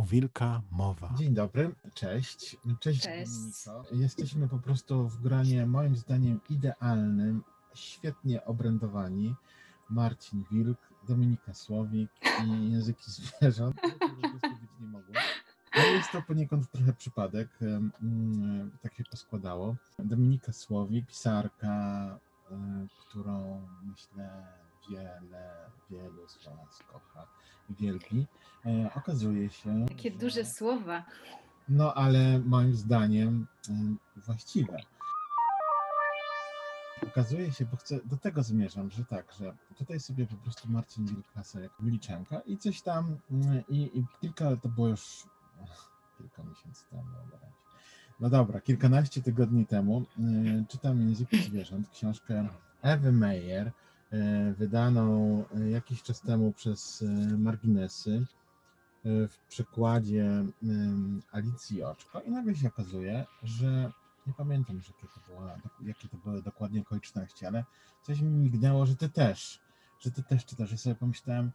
u wilka mowa. Dzień dobry, cześć. Cześć, Cześć. Dominiko. Jesteśmy po prostu w gronie moim zdaniem idealnym, świetnie obrędowani. Marcin Wilk, Dominika Słowik i języki zwierząt. nie mogło. Jest to poniekąd trochę przypadek, mm, tak się poskładało. Dominika Słowik, pisarka, e, którą myślę wiele, wielu z Was kocha i wielbi. E, Okazuje się, Takie że- duże słowa. no, ale moim zdaniem y, właściwe. Okazuje się, bo chcę, do tego zmierzam, że tak, że tutaj sobie po prostu Marcin Wilkasa jak Wilczanka i coś tam, y, i, i kilka, to było już ach, kilka miesięcy temu, no dobra, kilkanaście tygodni temu y, czytam Języki Zwierząt, książkę Ewy Meyer, y, wydaną y, jakiś czas temu przez y, Marginesy w przykładzie Alicji Oczko i nagle się okazuje, że nie pamiętam już jakie to, była, jakie to były dokładnie okoliczności, ale coś mi mignęło, że ty też, że ty też czytasz. I sobie pomyślałem,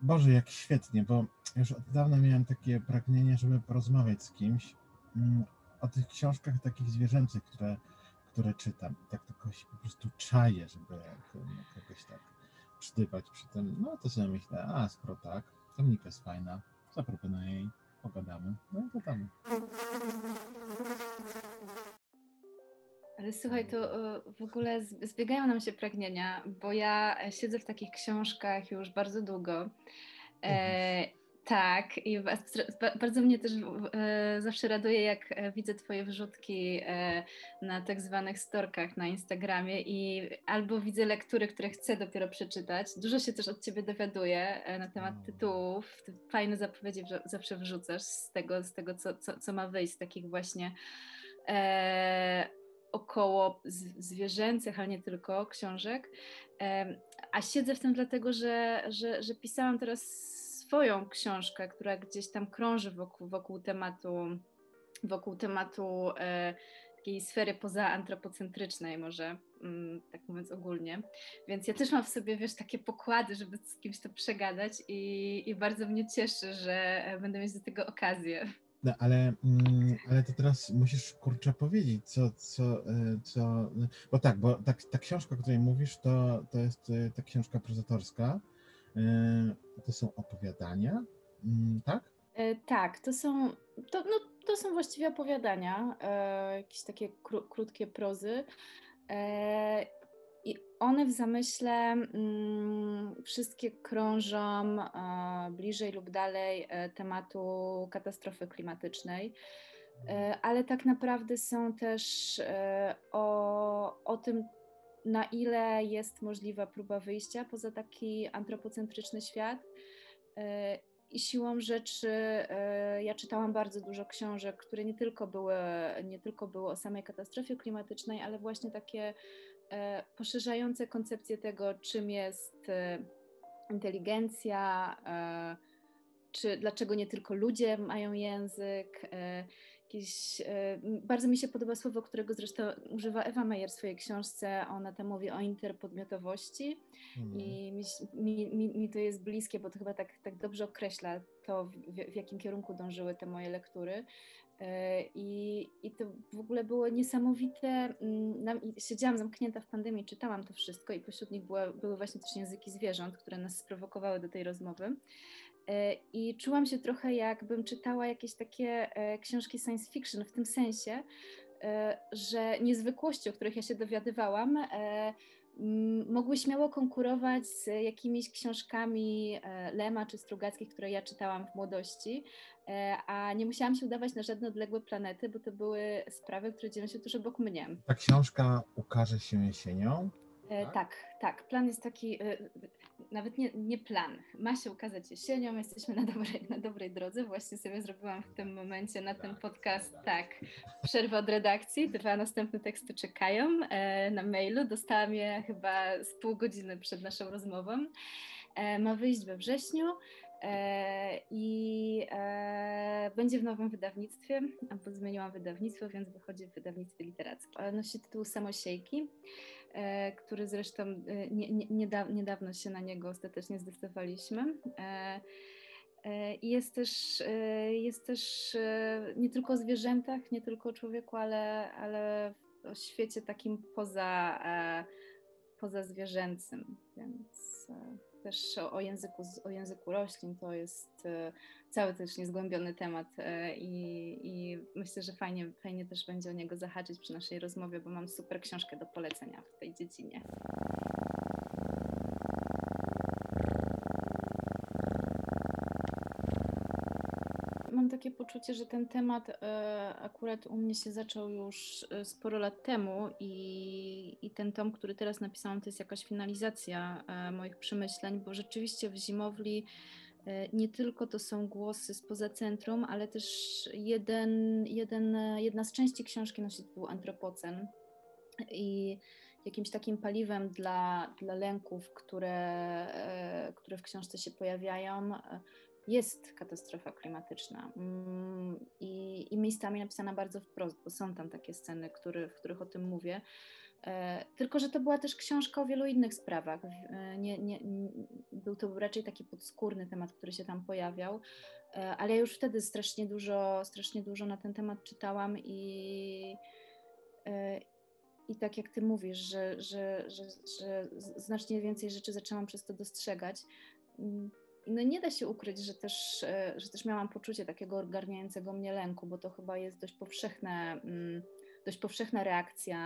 Boże, jak świetnie, bo już od dawna miałem takie pragnienie, żeby porozmawiać z kimś mm, o tych książkach takich zwierzęcych, które, które czytam. I tak tylko się po prostu czaję, żeby ko- kogoś tak przydybać przy tym. No to sobie myślę, a skoro tak, Dominika jest fajna, zaproponuję jej, pogadamy, no i gadamy. Ale słuchaj, to e, w ogóle zbiegają nam się pragnienia, bo ja e, siedzę w takich książkach już bardzo długo. E, tak, i ba- ba- bardzo mnie też e, zawsze raduje, jak e, widzę Twoje wrzutki e, na tak zwanych storkach na Instagramie i albo widzę lektury, które chcę dopiero przeczytać. Dużo się też od Ciebie dowiaduję e, na temat Mm. tytułów. Ty Fajne zapowiedzi zawsze wrzucasz z tego, z tego co, co, co ma wyjść, z takich właśnie e, około zwierzęcych, ale nie tylko, książek. Em, A siedzę w tym dlatego, że, że, że pisałam teraz swoją książkę, która gdzieś tam krąży wokół, wokół tematu, wokół tematu e, takiej sfery pozaantropocentrycznej może, mm, tak mówiąc ogólnie. Więc ja też mam w sobie, wiesz, takie pokłady, żeby z kimś to przegadać i, i bardzo mnie cieszy, że e, będę mieć do tego okazję. No, ale, mm, ale to teraz musisz kurczę powiedzieć, co, co, y, co, bo tak, bo tak, ta książka, o której mówisz, to, to jest y, ta książka prozatorska, y, to są opowiadania, mm, tak? E, tak, to są, to, no, to są właściwie opowiadania, e, jakieś takie kró, krótkie prozy. E, I one w zamyśle mm, wszystkie krążą e, bliżej lub dalej e, tematu katastrofy klimatycznej. E, ale tak naprawdę są też e, o, o tym, na ile jest możliwa próba wyjścia poza taki antropocentryczny świat. E, I siłą rzeczy e, ja czytałam bardzo dużo książek, które nie tylko były, nie tylko były o samej katastrofie klimatycznej, ale właśnie takie e, poszerzające koncepcję tego, czym jest inteligencja, czy dlaczego nie tylko ludzie mają język. Jakieś, e, bardzo mi się podoba słowo, którego zresztą używa Ewa Meyer w swojej książce. Ona tam mówi o interpodmiotowości Mhm. i mi, mi, mi, to jest bliskie, bo to chyba tak, tak dobrze określa to, w, w jakim kierunku dążyły te moje lektury. E, I, I to w ogóle było niesamowite. siedziałam zamknięta w pandemii, czytałam to wszystko i pośród nich były, były właśnie też języki zwierząt, które nas sprowokowały do tej rozmowy. E, I czułam się trochę jakbym czytała jakieś takie e, książki science fiction w tym sensie, e, że niezwykłości, o których ja się dowiadywałam, mogły śmiało konkurować z jakimiś książkami Lema czy Strugackich, które ja czytałam w młodości, a nie musiałam się udawać na żadne odległe planety, bo to były sprawy, które dzieją się tuż obok mnie. Ta książka ukaże się jesienią. Tak? Tak, tak. Plan jest taki, e, nawet nie, nie plan. Ma się ukazać jesienią, jesteśmy na dobrej, na dobrej drodze. Właśnie sobie zrobiłam w tym momencie na ten podcast, tak, przerwę od redakcji. Dwa następne teksty czekają e, na mailu. Dostałam je chyba z pół godziny przed naszą rozmową. Ma wyjść we wrześniu. I będzie w nowym wydawnictwie, albo zmieniłam wydawnictwo, więc wychodzi w wydawnictwie literackim. Nosi tytuł Samosiejki, który zresztą e, nie, nie, niedaw- niedawno się na niego ostatecznie zdecydowaliśmy. E, jest też, jest też nie tylko o zwierzętach, nie tylko o człowieku, ale, ale o świecie takim poza, poza zwierzęcym, więc też o, języku, o języku roślin to jest cały też niezgłębiony temat i, i myślę, że fajnie, fajnie też będzie o niego zahaczyć przy naszej rozmowie, bo mam super książkę do polecenia w tej dziedzinie. mam takie poczucie, że ten temat e, akurat u mnie się zaczął już e, sporo lat temu i, i ten tom, który teraz napisałam, to jest jakaś finalizacja e, moich przemyśleń, bo rzeczywiście w Zimowli nie tylko to są głosy spoza centrum, ale też jeden, jeden, jedna z części książki nosi tytuł Antropocen i jakimś takim paliwem dla, dla lęków, które, które w książce się pojawiają, jest katastrofa klimatyczna mm, i, i miejscami napisana bardzo wprost, bo są tam takie sceny, który, w których o tym mówię. E, tylko, że to była też książka o wielu innych sprawach. E, nie, nie, był to raczej taki podskórny temat, który się tam pojawiał, e, ale ja już wtedy strasznie dużo, strasznie dużo na ten temat czytałam i, i tak jak ty mówisz, że, że, że, że znacznie więcej rzeczy zaczęłam przez to dostrzegać mm, no nie da się ukryć, że też, e, że też miałam poczucie takiego ogarniającego mnie lęku, bo to chyba jest dość powszechne, mm, dość powszechna reakcja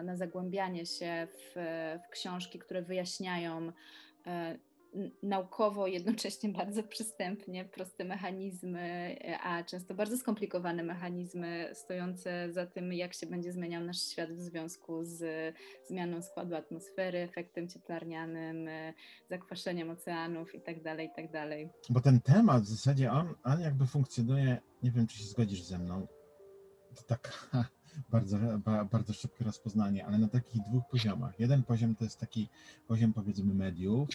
e, na zagłębianie się w, w książki, które wyjaśniają e, naukowo, jednocześnie bardzo przystępnie, proste mechanizmy, a często bardzo skomplikowane mechanizmy stojące za tym, jak się będzie zmieniał nasz świat w związku z zmianą składu atmosfery, efektem cieplarnianym, zakwaszeniem oceanów itd., tak itd. Tak Bo ten temat w zasadzie, on, on jakby funkcjonuje, nie wiem, czy się zgodzisz ze mną, to tak bardzo, bardzo szybkie rozpoznanie, ale na takich dwóch poziomach. Jeden poziom to jest taki poziom powiedzmy mediów,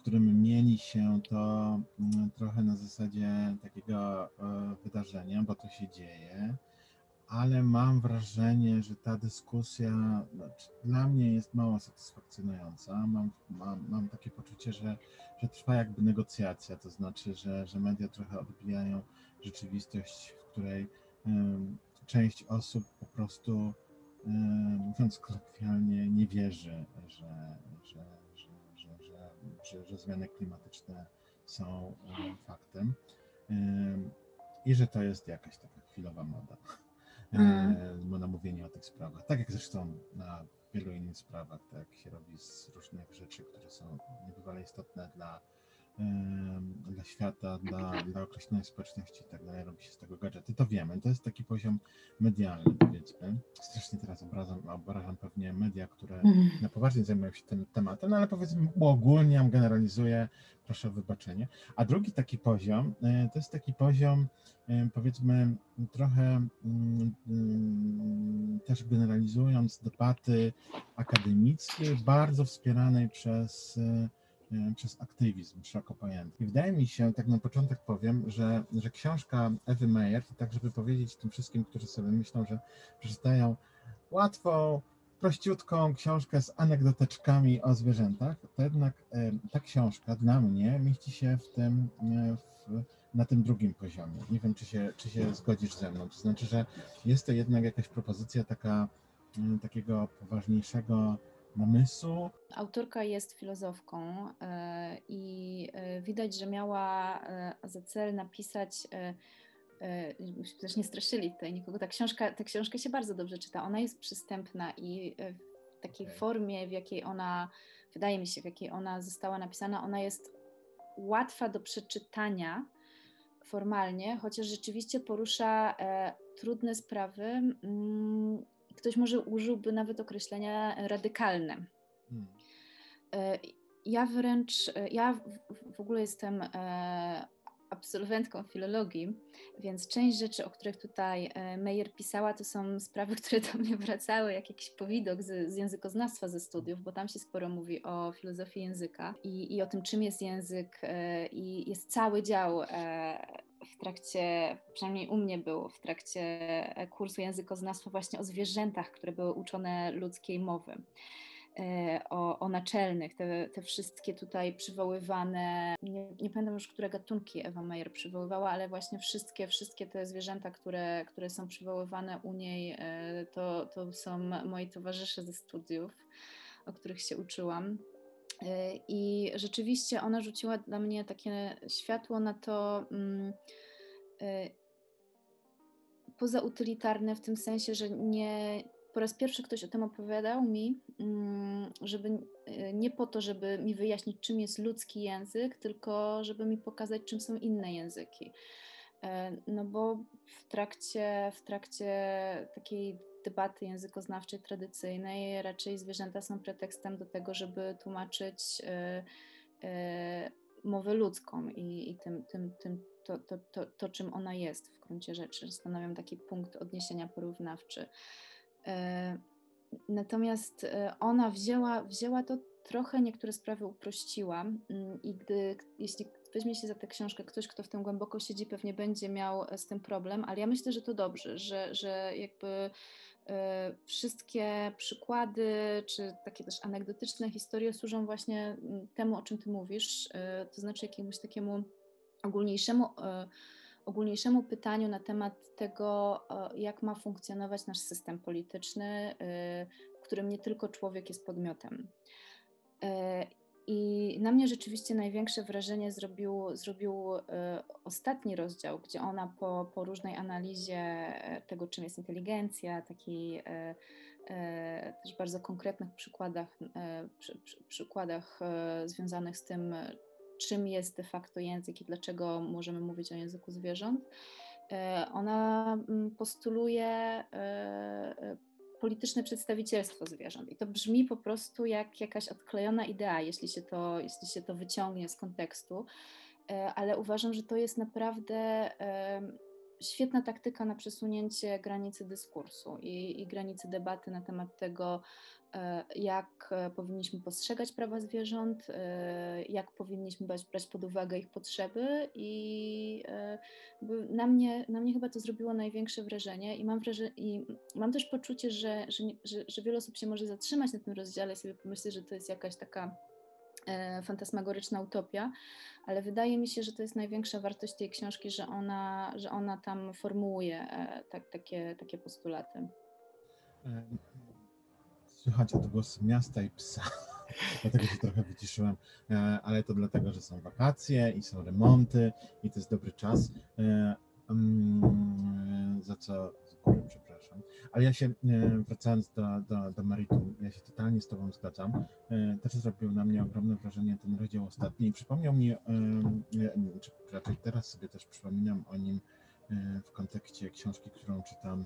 którym mieli się to mm, trochę na zasadzie takiego e, wydarzenia, bo to się dzieje, ale mam wrażenie, że ta dyskusja znaczy, dla mnie jest mało satysfakcjonująca. Mam, mam, mam takie poczucie, że, że trwa jakby negocjacja, to znaczy, że, że media trochę odbijają rzeczywistość, w której um, część osób po prostu, um, mówiąc kolokwialnie, nie wierzy, że, że że, że zmiany klimatyczne są e, faktem i że to jest jakaś taka chwilowa moda. Mm. na mówienie o tych sprawach. Tak jak zresztą na wielu innych sprawach, tak się robi z różnych rzeczy, które są niebywale istotne dla dla świata, dla, dla określonej społeczności i tak dalej, robi się z tego gadżety. To wiemy, to jest taki poziom medialny, powiedzmy. Strasznie teraz obrażam, obrażam pewnie media, które mhm. na poważnie zajmują się tym tematem, no ale powiedzmy uogólniam, generalizuję, proszę o wybaczenie. A drugi taki poziom, e, to jest taki poziom, e, powiedzmy, trochę mm, mm, też generalizując debaty akademickiej, bardzo wspieranej przez E, przez aktywizm szeroko pojęty. I wydaje mi się, tak na początek powiem, że, że książka Ewy Meyer, to tak żeby powiedzieć tym wszystkim, którzy sobie myślą, że przeczytają łatwą, prościutką książkę z anegdoteczkami o zwierzętach, to jednak e, ta książka dla mnie mieści się w tym, e, w, na tym drugim poziomie. Nie wiem, czy się, czy się zgodzisz ze mną. To znaczy, że jest to jednak jakaś propozycja taka, takiego poważniejszego namysłu. Autorka jest filozofką e, i e, widać, że miała e, za cel napisać żebyśmy też nie straszyli tutaj nikogo. Ta książka, ta książka się bardzo dobrze czyta. Ona jest przystępna i w takiej okay. formie, w jakiej ona, wydaje mi się, w jakiej ona została napisana, ona jest łatwa do przeczytania formalnie, chociaż rzeczywiście porusza trudne sprawy. Mm, ktoś może użyłby nawet określenia radykalne. Hmm. E, ja wręcz, e, ja w ogóle jestem e, absolwentką filologii, więc część rzeczy, o których tutaj Meyer pisała, to są sprawy, które do mnie wracały, jak jakiś powidok z, z językoznawstwa ze studiów, bo tam się sporo mówi o filozofii języka i, i o tym, czym jest język i jest cały dział w trakcie, przynajmniej u mnie było, w trakcie e, kursu językoznawstwa właśnie o zwierzętach, które były uczone ludzkiej mowy. e, o, o naczelnych, te, te wszystkie tutaj przywoływane, nie, nie pamiętam już, które gatunki Ewa Meyer przywoływała, ale właśnie wszystkie, wszystkie te zwierzęta, które, które są przywoływane u niej, e, to, to są moi towarzysze ze studiów, o których się uczyłam. E, I rzeczywiście ona rzuciła dla mnie takie światło na to, mm, pozautylitarne w tym sensie, że nie, po raz pierwszy ktoś o tym opowiadał mi, mm, żeby e, nie po to, żeby mi wyjaśnić, czym jest ludzki język, tylko żeby mi pokazać, czym są inne języki. E, no bo w trakcie, w trakcie takiej debaty językoznawczej tradycyjnej raczej zwierzęta są pretekstem do tego, żeby tłumaczyć e, mowę ludzką i, i tym, tym, tym to, to, to, to, czym ona jest w gruncie rzeczy. Stanowią taki punkt odniesienia porównawczy. E, natomiast e, ona wzięła, wzięła to trochę, niektóre sprawy uprościła mm, i gdy, jeśli weźmie się za tę książkę ktoś, kto w tym głęboko siedzi, pewnie będzie miał z tym problem, ale ja myślę, że to dobrze, że, że jakby e, wszystkie przykłady, czy takie też anegdotyczne historie służą właśnie mm, temu, o czym ty mówisz, to znaczy jakiemuś takiemu ogólniejszemu ogólniejszemu pytaniu na temat tego, jak ma funkcjonować nasz system polityczny, y, w którym nie tylko człowiek jest podmiotem. I na mnie rzeczywiście największe wrażenie zrobił, zrobił y, ostatni rozdział, gdzie ona po, po różnej analizie tego, czym jest inteligencja, takiej też bardzo konkretnych przykładach, przy, przy, przykładach związanych z tym, czym jest de facto język i dlaczego możemy mówić o języku zwierząt. E, ona mm, postuluje e, e, polityczne przedstawicielstwo zwierząt. I to brzmi po prostu jak jakaś odklejona idea, jeśli się to, jeśli się to wyciągnie z kontekstu, ale uważam, że to jest naprawdę świetna taktyka na przesunięcie granicy dyskursu i, i granicy debaty na temat tego, E, jak e, powinniśmy postrzegać prawa zwierząt, e, jak powinniśmy brać, pod uwagę ich potrzeby i na mnie, na mnie chyba to zrobiło największe wrażenie i mam, wrażenie, i mam też poczucie, że, że, że, że wiele osób się może zatrzymać na tym rozdziale i sobie pomyśleć, że to jest jakaś taka fantasmagoryczna utopia, ale wydaje mi się, że to jest największa wartość tej książki, że ona, że ona tam formułuje tak, takie, takie postulaty. Słychać odgłos miasta i psa, dlatego się trochę wyciszyłem, e, ale to dlatego, że są wakacje i są remonty i to jest dobry czas, e, mm, za co z góry przepraszam. Ale ja się, e, wracając do, do, do meritum, ja się totalnie z Tobą zgadzam. Też zrobił na mnie ogromne wrażenie ten rozdział ostatni przypomniał mi, czy raczej teraz sobie też przypominam o nim w kontekście książki, którą czytam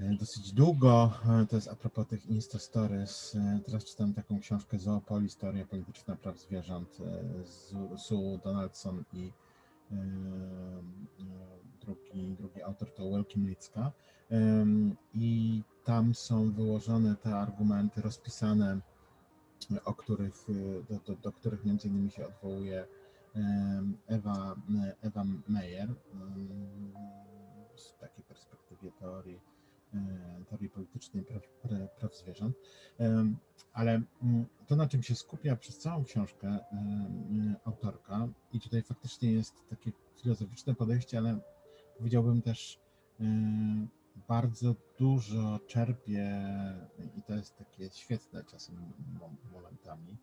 E, dosyć długo. E, to jest a propos tych Insta Stories. E, teraz czytam taką książkę Zoopolis, Historia polityczna praw zwierząt z Sue Donaldson i drugi, drugi autor to Welkim Licka. I tam są wyłożone te argumenty rozpisane, o których, do, do, do których między innymi się odwołuje Ewa, Ewa Meyer z takiej perspektywy teorii E, teorii politycznej praw, praw zwierząt. E, ale mm, to, na czym się skupia przez całą książkę e, autorka, i tutaj faktycznie jest takie filozoficzne podejście, ale powiedziałbym też bardzo dużo czerpie, i to jest takie świetne czasem momentami,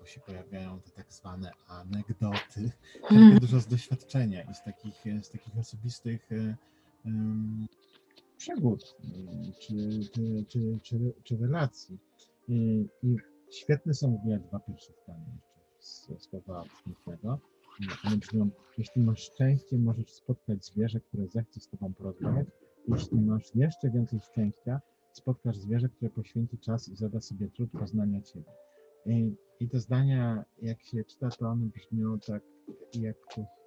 bo się pojawiają te tak zwane anegdoty, czerpie dużo z doświadczenia i z takich, z takich osobistych przygód czy, czy, czy, czy, czy relacji. I, I świetne są w dwa pierwsze zdania jeszcze z słowa Smithiego. One brzmią, jeśli masz szczęście, możesz spotkać zwierzę, które zechce z tobą porozmawiać. Jeśli masz jeszcze więcej szczęścia, spotkasz zwierzę, które poświęci czas i zada sobie trud poznania ciebie. I, i te zdania, jak się czyta, to one brzmią tak, jak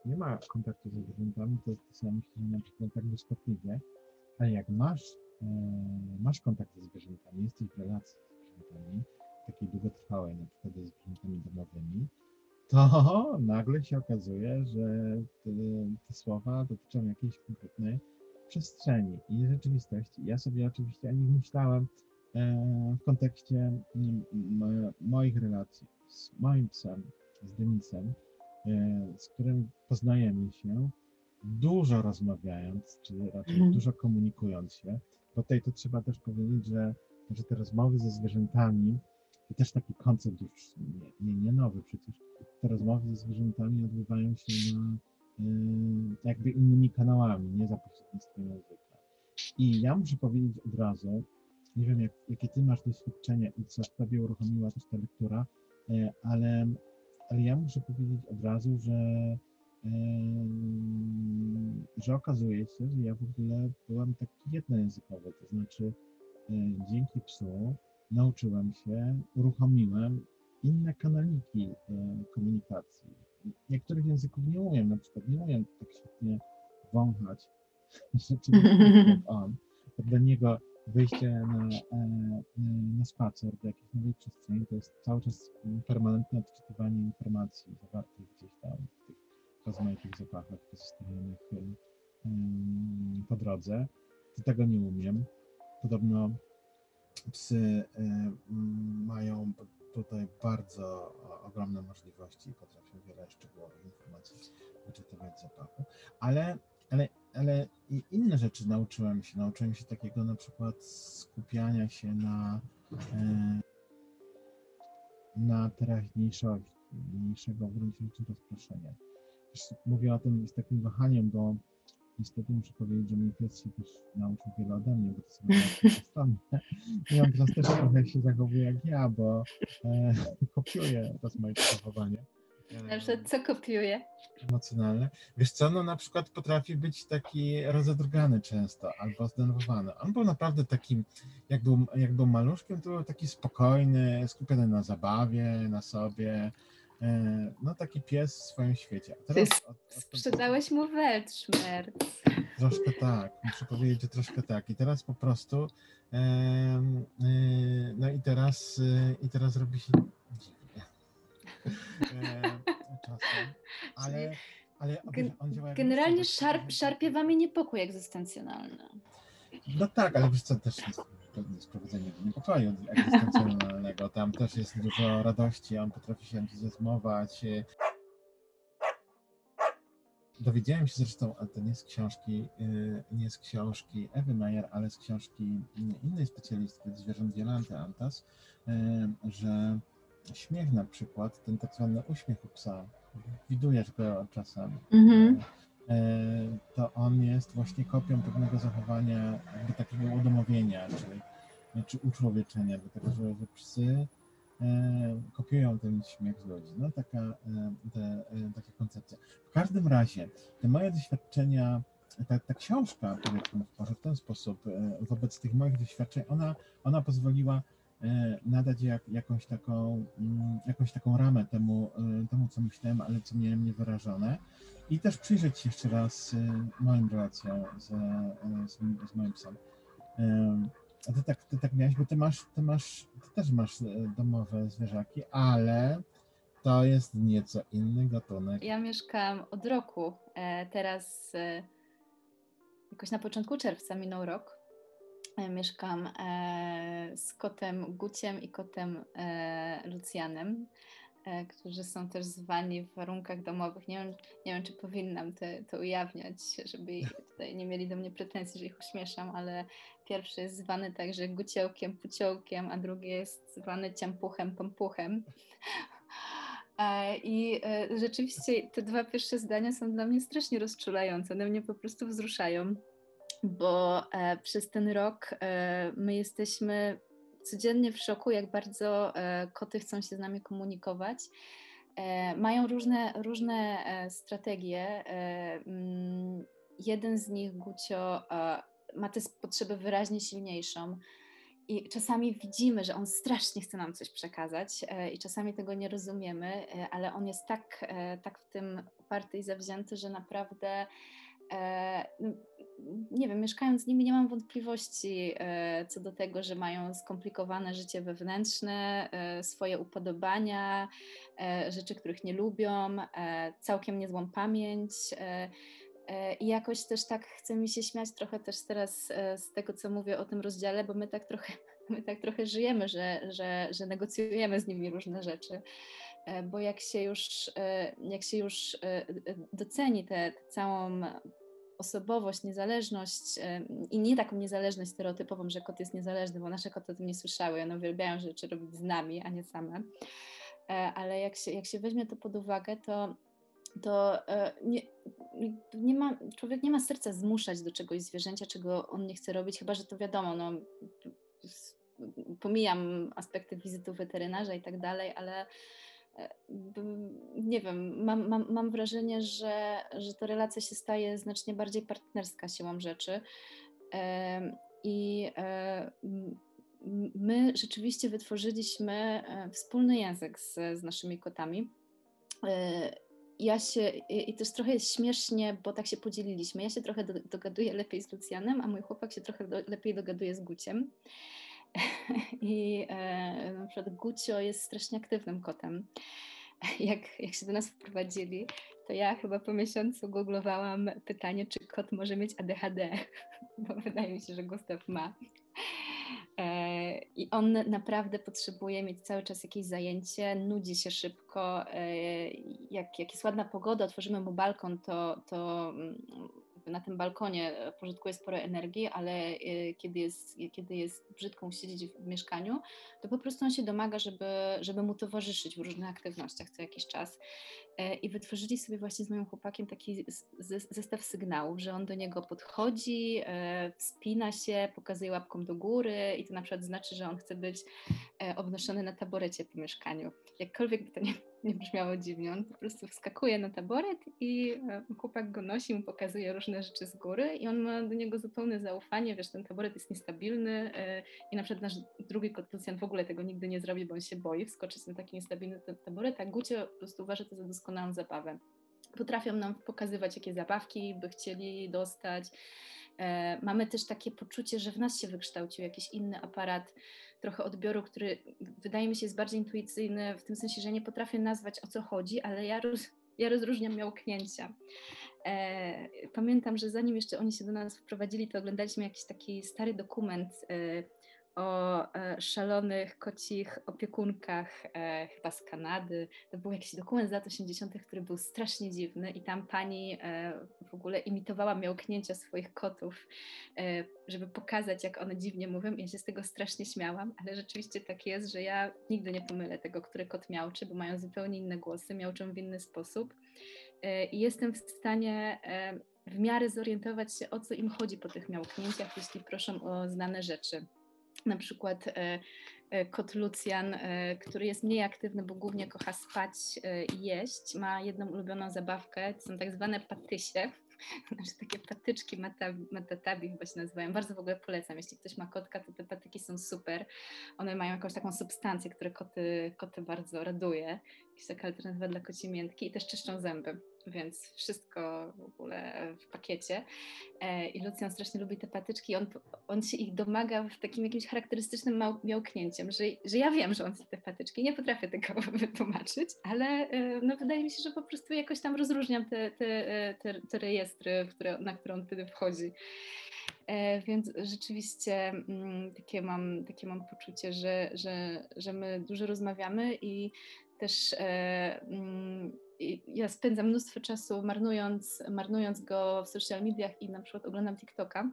nie ma kontaktu ze zwierzętami, to, sobie myślę, na przykład tak błyskotliwie, ale jak masz, e, masz kontakt ze zwierzętami, jesteś w relacji z zwierzętami, takiej długotrwałej, na przykład ze zwierzętami domowymi, to nagle się okazuje, że te, te słowa dotyczą jakiejś konkretnej przestrzeni i rzeczywistości. Ja sobie oczywiście o nich myślałem, w kontekście moich relacji z moim psem, z Denisem, z którym poznajemy się, dużo rozmawiając, czy raczej mhm. dużo komunikując się. Bo tutaj to trzeba też powiedzieć, że, że te rozmowy ze zwierzętami, to też taki koncept już nie, nie, nie nowy przecież, te rozmowy ze zwierzętami odbywają się na, y, jakby innymi kanałami, nie za pośrednictwem języka. I ja muszę powiedzieć od razu, nie wiem jak, jakie ty masz doświadczenie i co w tobie uruchomiła też ta lektura, y, ale, ale ja muszę powiedzieć od razu, że że okazuje się, że ja w ogóle byłem taki jednojęzykowy, to znaczy e, dzięki psu nauczyłem się, uruchomiłem inne kanaliki e, komunikacji. Niektórych języków nie umiem, na przykład nie umiem tak świetnie wąchać rzeczywiście jak on. Dla niego wyjście na, e, na spacer do jakiejś nowej przestrzeni to jest cały czas permanentne odczytywanie informacji zawartych gdzieś tam rozmaitych zapachach pozostawionych po drodze. To tego nie umiem. Podobno psy mają tutaj bardzo ogromne możliwości i potrafią wiele szczegółowych informacji wyczytywać z zapachu, ale, ale, ale i inne rzeczy nauczyłem się. Nauczyłem się takiego na przykład skupiania się na, na teraźniejszości, mniejszego w gruncie rzeczy rozproszenia mówię o tym z takim wahaniem, bo niestety muszę powiedzieć, że mój pies się też nauczył wiele ode mnie, bo to sobie. I on teraz też trochę się zachowuje jak ja, bo e, kopiuje moje zachowanie. Że co kopiuje? Emocjonalne. Wiesz co, no na przykład potrafi być taki rozedrgany często, albo zdenerwowany. On był naprawdę takim, jak był, jak był maluszkiem, to był taki spokojny, skupiony na zabawie, na sobie, no taki pies w swoim świecie. teraz, od, od, sprzedałeś mu Weltschmerz. Troszkę tak, muszę powiedzieć, że troszkę tak. I teraz po prostu e, e, no i teraz e, i teraz robi się dziwnie. E, czasem, ale, ale on działa Generalnie szarp, szarpie wami niepokój egzystencjonalny. No tak, ale wiesz co, też jest pewne sprowadzenie do niepokoju egzystencjonalnego. Tam też jest dużo radości, on potrafi się entuzjazmować. Dowiedziałem się zresztą, ale to nie z książki, y, nie z książki Ewy Mayer, ale z książki innej specjalistki zwierząt Jolanty Antas, y, że śmiech na przykład, ten tak zwany uśmiech u psa, widujesz go czasem, mhm. E, to on jest właśnie kopią pewnego zachowania, jakby takiego udomowienia, czy, czy uczłowieczenia, dlatego że, że psy e, kopiują ten śmiech z ludzi. No taka, e, te, taka koncepcja. W każdym razie, te moje doświadczenia, ta, ta książka, może w ten sposób, wobec tych moich doświadczeń, ona, ona pozwoliła nadać jak, jakąś, taką, mm, jakąś taką ramę temu, temu, co myślałem, ale co miałem niewyrażone. I też przyjrzeć się jeszcze raz y, moim relacjom z, z, z moim psem. A ty tak, ty tak miałeś, bo ty masz, ty masz, ty też masz domowe zwierzaki, ale to jest nieco inny gatunek. Ja mieszkałam od roku. E, teraz e, jakoś na początku czerwca minął rok. E, mieszkam z kotem Guciem i kotem Lucjanem. E, którzy są też zwani w warunkach domowych. Nie wiem, nie wiem czy powinnam to, to ujawniać, żeby tutaj nie mieli do mnie pretensji, że ich uśmieszam, ale pierwszy jest zwany także guciołkiem, puciołkiem, a drugi jest zwany ciampuchem, pompuchem. E, I e, rzeczywiście te dwa pierwsze zdania są dla mnie strasznie rozczulające. One mnie po prostu wzruszają, bo przez ten rok my jesteśmy codziennie w szoku, jak bardzo e, koty chcą się z nami komunikować. E, mają różne, różne e, strategie. Mm, jeden z nich, Gucio, ma tę potrzebę wyraźnie silniejszą. I czasami widzimy, że on strasznie chce nam coś przekazać, i czasami tego nie rozumiemy, ale on jest tak, tak w tym uparty i zawzięty, że naprawdę nie wiem, mieszkając z nimi nie mam wątpliwości e, co do tego, że mają skomplikowane życie wewnętrzne, e, swoje upodobania, e, rzeczy, których nie lubią, całkiem niezłą pamięć. I jakoś też tak chce mi się śmiać trochę też teraz z tego, co mówię o tym rozdziale, bo my tak trochę my tak trochę żyjemy, że, że, że negocjujemy z nimi różne rzeczy. Bo jak się już, jak się już doceni tę całą osobowość, niezależność i nie taką niezależność stereotypową, że kot jest niezależny, bo nasze koty o tym nie słyszały, one uwielbiają rzeczy robić z nami, a nie same. Ale jak się, jak się weźmie to pod uwagę, to, to nie, nie ma, człowiek nie ma serca zmuszać do czegoś zwierzęcia, czego on nie chce robić, chyba że to wiadomo, no, pomijam aspekty wizytu weterynarza i tak dalej, ale nie wiem, mam, mam, mam wrażenie, że, że ta relacja się staje znacznie bardziej partnerska siłą rzeczy. I my rzeczywiście wytworzyliśmy e, wspólny język z, z naszymi kotami. E, ja się, i jest trochę śmiesznie, bo tak się podzieliliśmy. Ja się trochę do, dogaduję lepiej z Lucjanem, a mój chłopak się trochę do, lepiej dogaduje z Guciem. I e, na przykład Gucio jest strasznie aktywnym kotem. Jak, jak się do nas wprowadzili, to ja chyba po miesiącu googlowałam pytanie, czy kot może mieć ADHD, bo wydaje mi się, że Gustaw ma. E, I on naprawdę potrzebuje mieć cały czas jakieś zajęcie, nudzi się szybko. E, jak, jak jest ładna pogoda, otworzymy mu balkon, to, to mm, na tym balkonie e, pożytkuje sporo energii, ale e, kiedy jest, kiedy jest brzydko siedzieć w mieszkaniu, to po prostu on się domaga, żeby, żeby mu towarzyszyć w różnych aktywnościach co jakiś czas. E, I wytworzyli sobie właśnie z moim chłopakiem taki zestaw sygnałów, że on do niego podchodzi, wspina się, pokazuje łapką do góry i to na przykład znaczy, że on chce być obnoszony na taborecie po mieszkaniu. Jakkolwiek by to nie nie brzmiało dziwnie. On po prostu wskakuje na taboret i e, chłopak go nosi, mu pokazuje różne rzeczy z góry i on ma do niego zupełne zaufanie, wiesz, ten taboret jest niestabilny e, i na przykład nasz drugi kot w ogóle tego nigdy nie zrobi, bo on się boi wskoczyć na taki niestabilny taboret, a Gucie po prostu uważa to za doskonałą zabawę. Potrafią nam pokazywać, jakie zabawki by chcieli dostać. E, mamy też takie poczucie, że w nas się wykształcił jakiś inny aparat trochę odbioru, który wydaje mi się jest bardziej intuicyjny, w tym sensie, że nie potrafię nazwać o co chodzi, ale ja, roz, ja rozróżniam miałknięcia. E, pamiętam, że zanim jeszcze oni się do nas wprowadzili, to oglądaliśmy jakiś taki stary dokument e, o e, szalonych kocich opiekunkach, e, chyba z Kanady. To był jakiś dokument z lat 80., który był strasznie dziwny i tam pani e, w ogóle imitowała miałknięcia swoich kotów, żeby pokazać, jak one dziwnie mówią. Ja się z tego strasznie śmiałam, ale rzeczywiście tak jest, że ja nigdy nie pomylę tego, który kot miałczy, bo mają zupełnie inne głosy, miałczą w inny sposób. I jestem w stanie w miarę zorientować się, o co im chodzi po tych miałknięciach, jeśli proszą o znane rzeczy na przykład e, e, kot Lucjan, e, który jest mniej aktywny, bo głównie kocha spać i jeść, ma jedną ulubioną zabawkę, to są tak zwane patysie, znaczy takie patyczki matatabi chyba się nazywają. Bardzo w ogóle polecam. Jeśli ktoś ma kotka, to te patyki są super. One mają jakąś taką substancję, która koty, koty bardzo raduje. Jakaś taka alternatywa dla kociej miętki i też czyszczą zęby więc wszystko w ogóle w pakiecie. E, I Lucjan strasznie lubi te patyczki. On, on się ich domaga w takim jakimś charakterystycznym miałknięciem, że, że ja wiem, że on chce te patyczki. Nie potrafię tego wytłumaczyć, ale e, no, wydaje mi się, że po prostu jakoś tam rozróżniam te, te, e, te, te rejestry, które, na które on wtedy wchodzi. Więc rzeczywiście mm, takie mam, takie mam poczucie, że, że, że my dużo rozmawiamy i też mm, ja spędzam mnóstwo czasu marnując, marnując go w social mediach i na przykład oglądam TikToka.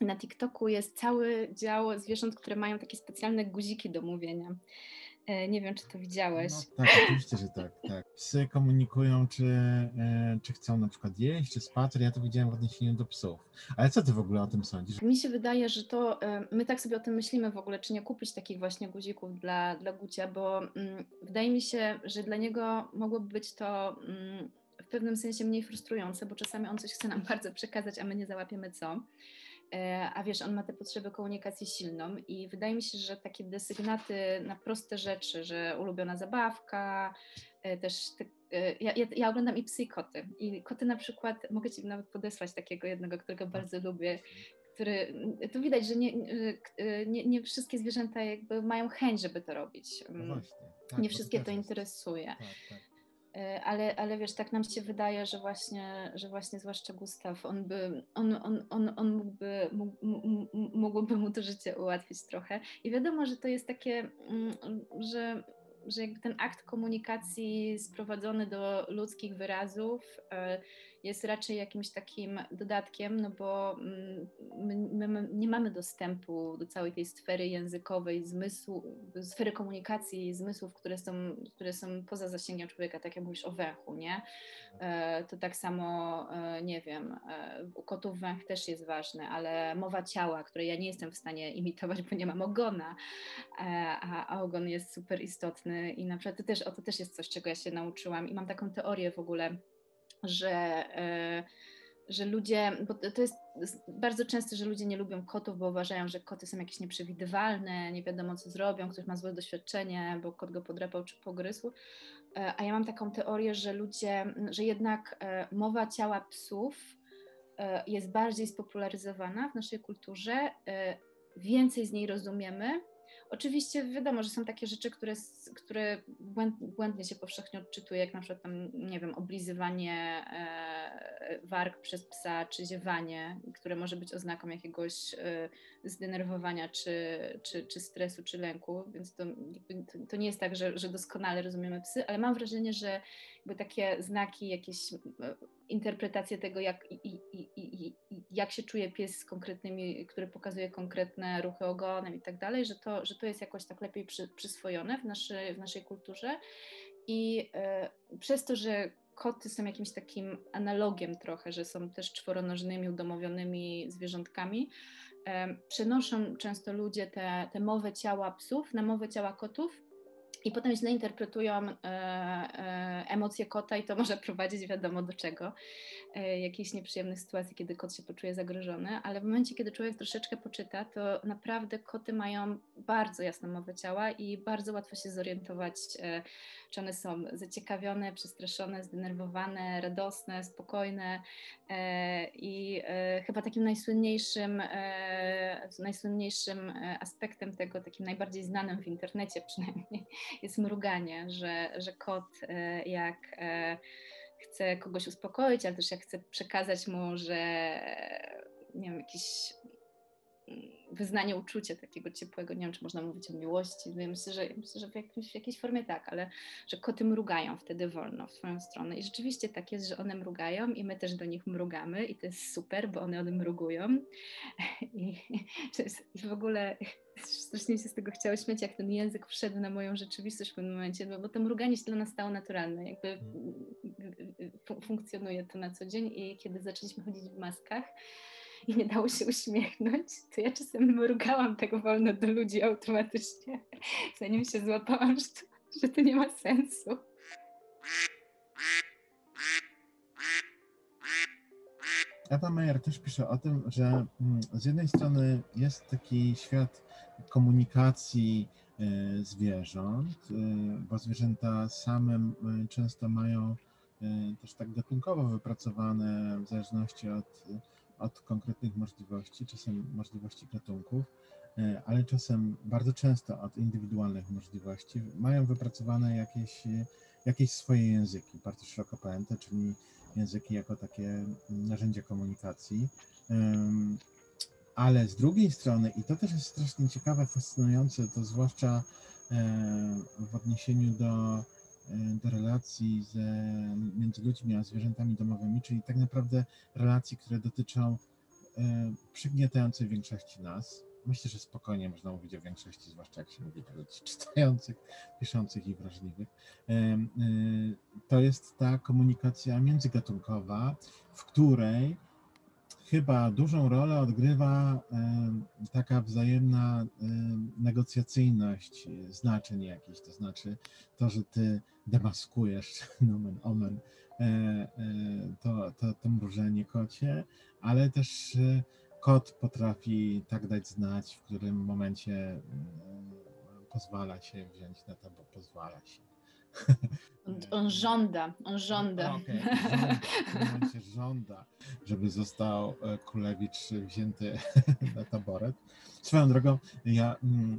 Na TikToku jest cały dział zwierząt, które mają takie specjalne guziki do mówienia. E, nie wiem, czy to widziałeś. No, tak, oczywiście, że tak, tak. Psy komunikują, czy, e, czy chcą na przykład jeść, czy spać, ja to widziałem w odniesieniu do psów. Ale co ty w ogóle o tym sądzisz? Mi się wydaje, że to, e, my tak sobie o tym myślimy w ogóle, czy nie kupić takich właśnie guzików dla, dla Gucia, bo mm, wydaje mi się, że dla niego mogłoby być to mm, w pewnym sensie mniej frustrujące, bo czasami on coś chce nam bardzo przekazać, a my nie załapiemy co. E, a wiesz, on ma tę potrzebę komunikacji silną i wydaje mi się, że takie desygnaty na proste rzeczy, że ulubiona zabawka, e, też te, e, ja, ja, ja, oglądam i psy i koty. I koty na przykład, mogę Ci nawet podesłać takiego jednego, którego bardzo lubię, który, tu widać, że nie, nie, nie wszystkie zwierzęta jakby mają chęć, żeby to robić. No właśnie, tak, nie wszystkie to interesuje. Tak, tak. E, ale, ale wiesz, tak nam się wydaje, że właśnie, że właśnie zwłaszcza Gustaw, on by, on, on, on, on mógłby, mógł, mógłby mu to życie ułatwić trochę. I wiadomo, że to jest takie, mm, że że jakby ten akt komunikacji sprowadzony do ludzkich wyrazów e, jest raczej jakimś takim dodatkiem, no bo mm, my, my, nie mamy dostępu do całej tej sfery językowej, zmysłu, sfery komunikacji zmysłów, które są, które są poza zasięgiem człowieka, tak jak mówisz o węchu, nie? E, to tak samo, e, nie wiem, u kotów węch też jest ważny, ale mowa ciała, której ja nie jestem w stanie imitować, bo nie mam ogona, a, a ogon jest super istotny i na przykład to też, o, to też jest coś, czego ja się nauczyłam i mam taką teorię w ogóle, że, e, że ludzie, bo to jest bardzo często, że ludzie nie lubią kotów, bo uważają, że koty są jakieś nieprzewidywalne, nie wiadomo co zrobią, ktoś ma złe doświadczenie, bo kot go podrapał czy pogryzł. E, a ja mam taką teorię, że ludzie, że jednak e, mowa ciała psów jest bardziej spopularyzowana w naszej kulturze, więcej z niej rozumiemy, Oczywiście wiadomo, że są takie rzeczy, które, które błędnie się powszechnie odczytuje, jak na przykład tam, nie wiem, oblizywanie e, warg przez psa, czy ziewanie, które może być oznaką jakiegoś e, zdenerwowania, czy, czy, czy stresu, czy lęku, więc to, to, nie jest tak, że, że doskonale rozumiemy psy, ale mam wrażenie, że takie znaki, jakieś e, interpretacje tego, jak, jak się czuje pies z konkretnymi, który pokazuje konkretne ruchy ogonem i tak dalej, że to, że to jest jakoś tak lepiej przy, przyswojone w, naszy, w naszej kulturze. I e, przez to, że koty są jakimś takim analogiem trochę, że są też czworonożnymi, udomowionymi zwierzątkami, e, przenoszą często ludzie te, te mowę ciała psów na mowę ciała kotów i potem źle interpretują e, e, emocje kota i to może prowadzić wiadomo do czego, jakichś nieprzyjemnych sytuacji, kiedy kot się poczuje zagrożony, ale w momencie, kiedy człowiek troszeczkę poczyta, to naprawdę koty mają bardzo jasną mowę ciała i bardzo łatwo się zorientować, e, czy one są zaciekawione, przestraszone, zdenerwowane, radosne, spokojne e, i e, chyba takim najsłynniejszym, najsłynniejszym aspektem tego, takim najbardziej znanym w internecie przynajmniej, jest mruganie, że, że kot e, jak chce kogoś uspokoić, ale też jak chce przekazać mu, że nie wiem, jakiś wyznanie uczucia takiego ciepłego, nie wiem, czy można mówić o miłości, no myślę, że, myślę, że w, jakimś, w jakiejś formie tak, ale że koty mrugają wtedy wolno w swoją stronę. I rzeczywiście tak jest, że one mrugają i my też do nich mrugamy i to jest super, bo one one mrugują i, i w ogóle strasznie się z tego chciało śmiać, jak ten język wszedł na moją rzeczywistość w pewnym momencie, bo, to mruganie się dla nas stało naturalne, jakby mm. funkcjonuje to na co dzień i kiedy zaczęliśmy chodzić w maskach, i nie dało się uśmiechnąć, to ja czasem mrugałam tak wolno do ludzi automatycznie, zanim się złapałam, że to, że to nie ma sensu. Ewa Meyer też pisze o tym, że mm, z jednej strony jest taki świat komunikacji e, zwierząt, e, bo zwierzęta same często mają też tak gatunkowo wypracowane w zależności od od konkretnych możliwości, czasem możliwości gatunków, e, ale czasem bardzo często od indywidualnych możliwości, mają wypracowane jakieś, jakieś swoje języki, bardzo szeroko pojęte, czyli języki jako takie narzędzie komunikacji. Ale z drugiej strony, i to też jest strasznie ciekawe, fascynujące, to zwłaszcza e, w odniesieniu do E, do relacji z, między ludźmi a zwierzętami domowymi, czyli tak naprawdę relacji, które dotyczą e, przygniatającej większości nas. Myślę, że spokojnie można mówić o większości, zwłaszcza jak się mówi do ludzi czytających, piszących i wrażliwych. E, to jest ta komunikacja międzygatunkowa, w której chyba dużą rolę odgrywa taka wzajemna negocjacyjność znaczeń jakichś, to znaczy to, że ty demaskujesz, nomen omen, e, e, to, to, to mrużenie kocie, ale też e, kot potrafi tak dać znać, w którym momencie pozwala się wziąć na to, bo pozwala się. On, on żąda, on żąda. Okej, żąda, w tym momencie żąda, żeby został e, Kulewicz wzięty na taboret. Swoją drogą, ja, mm,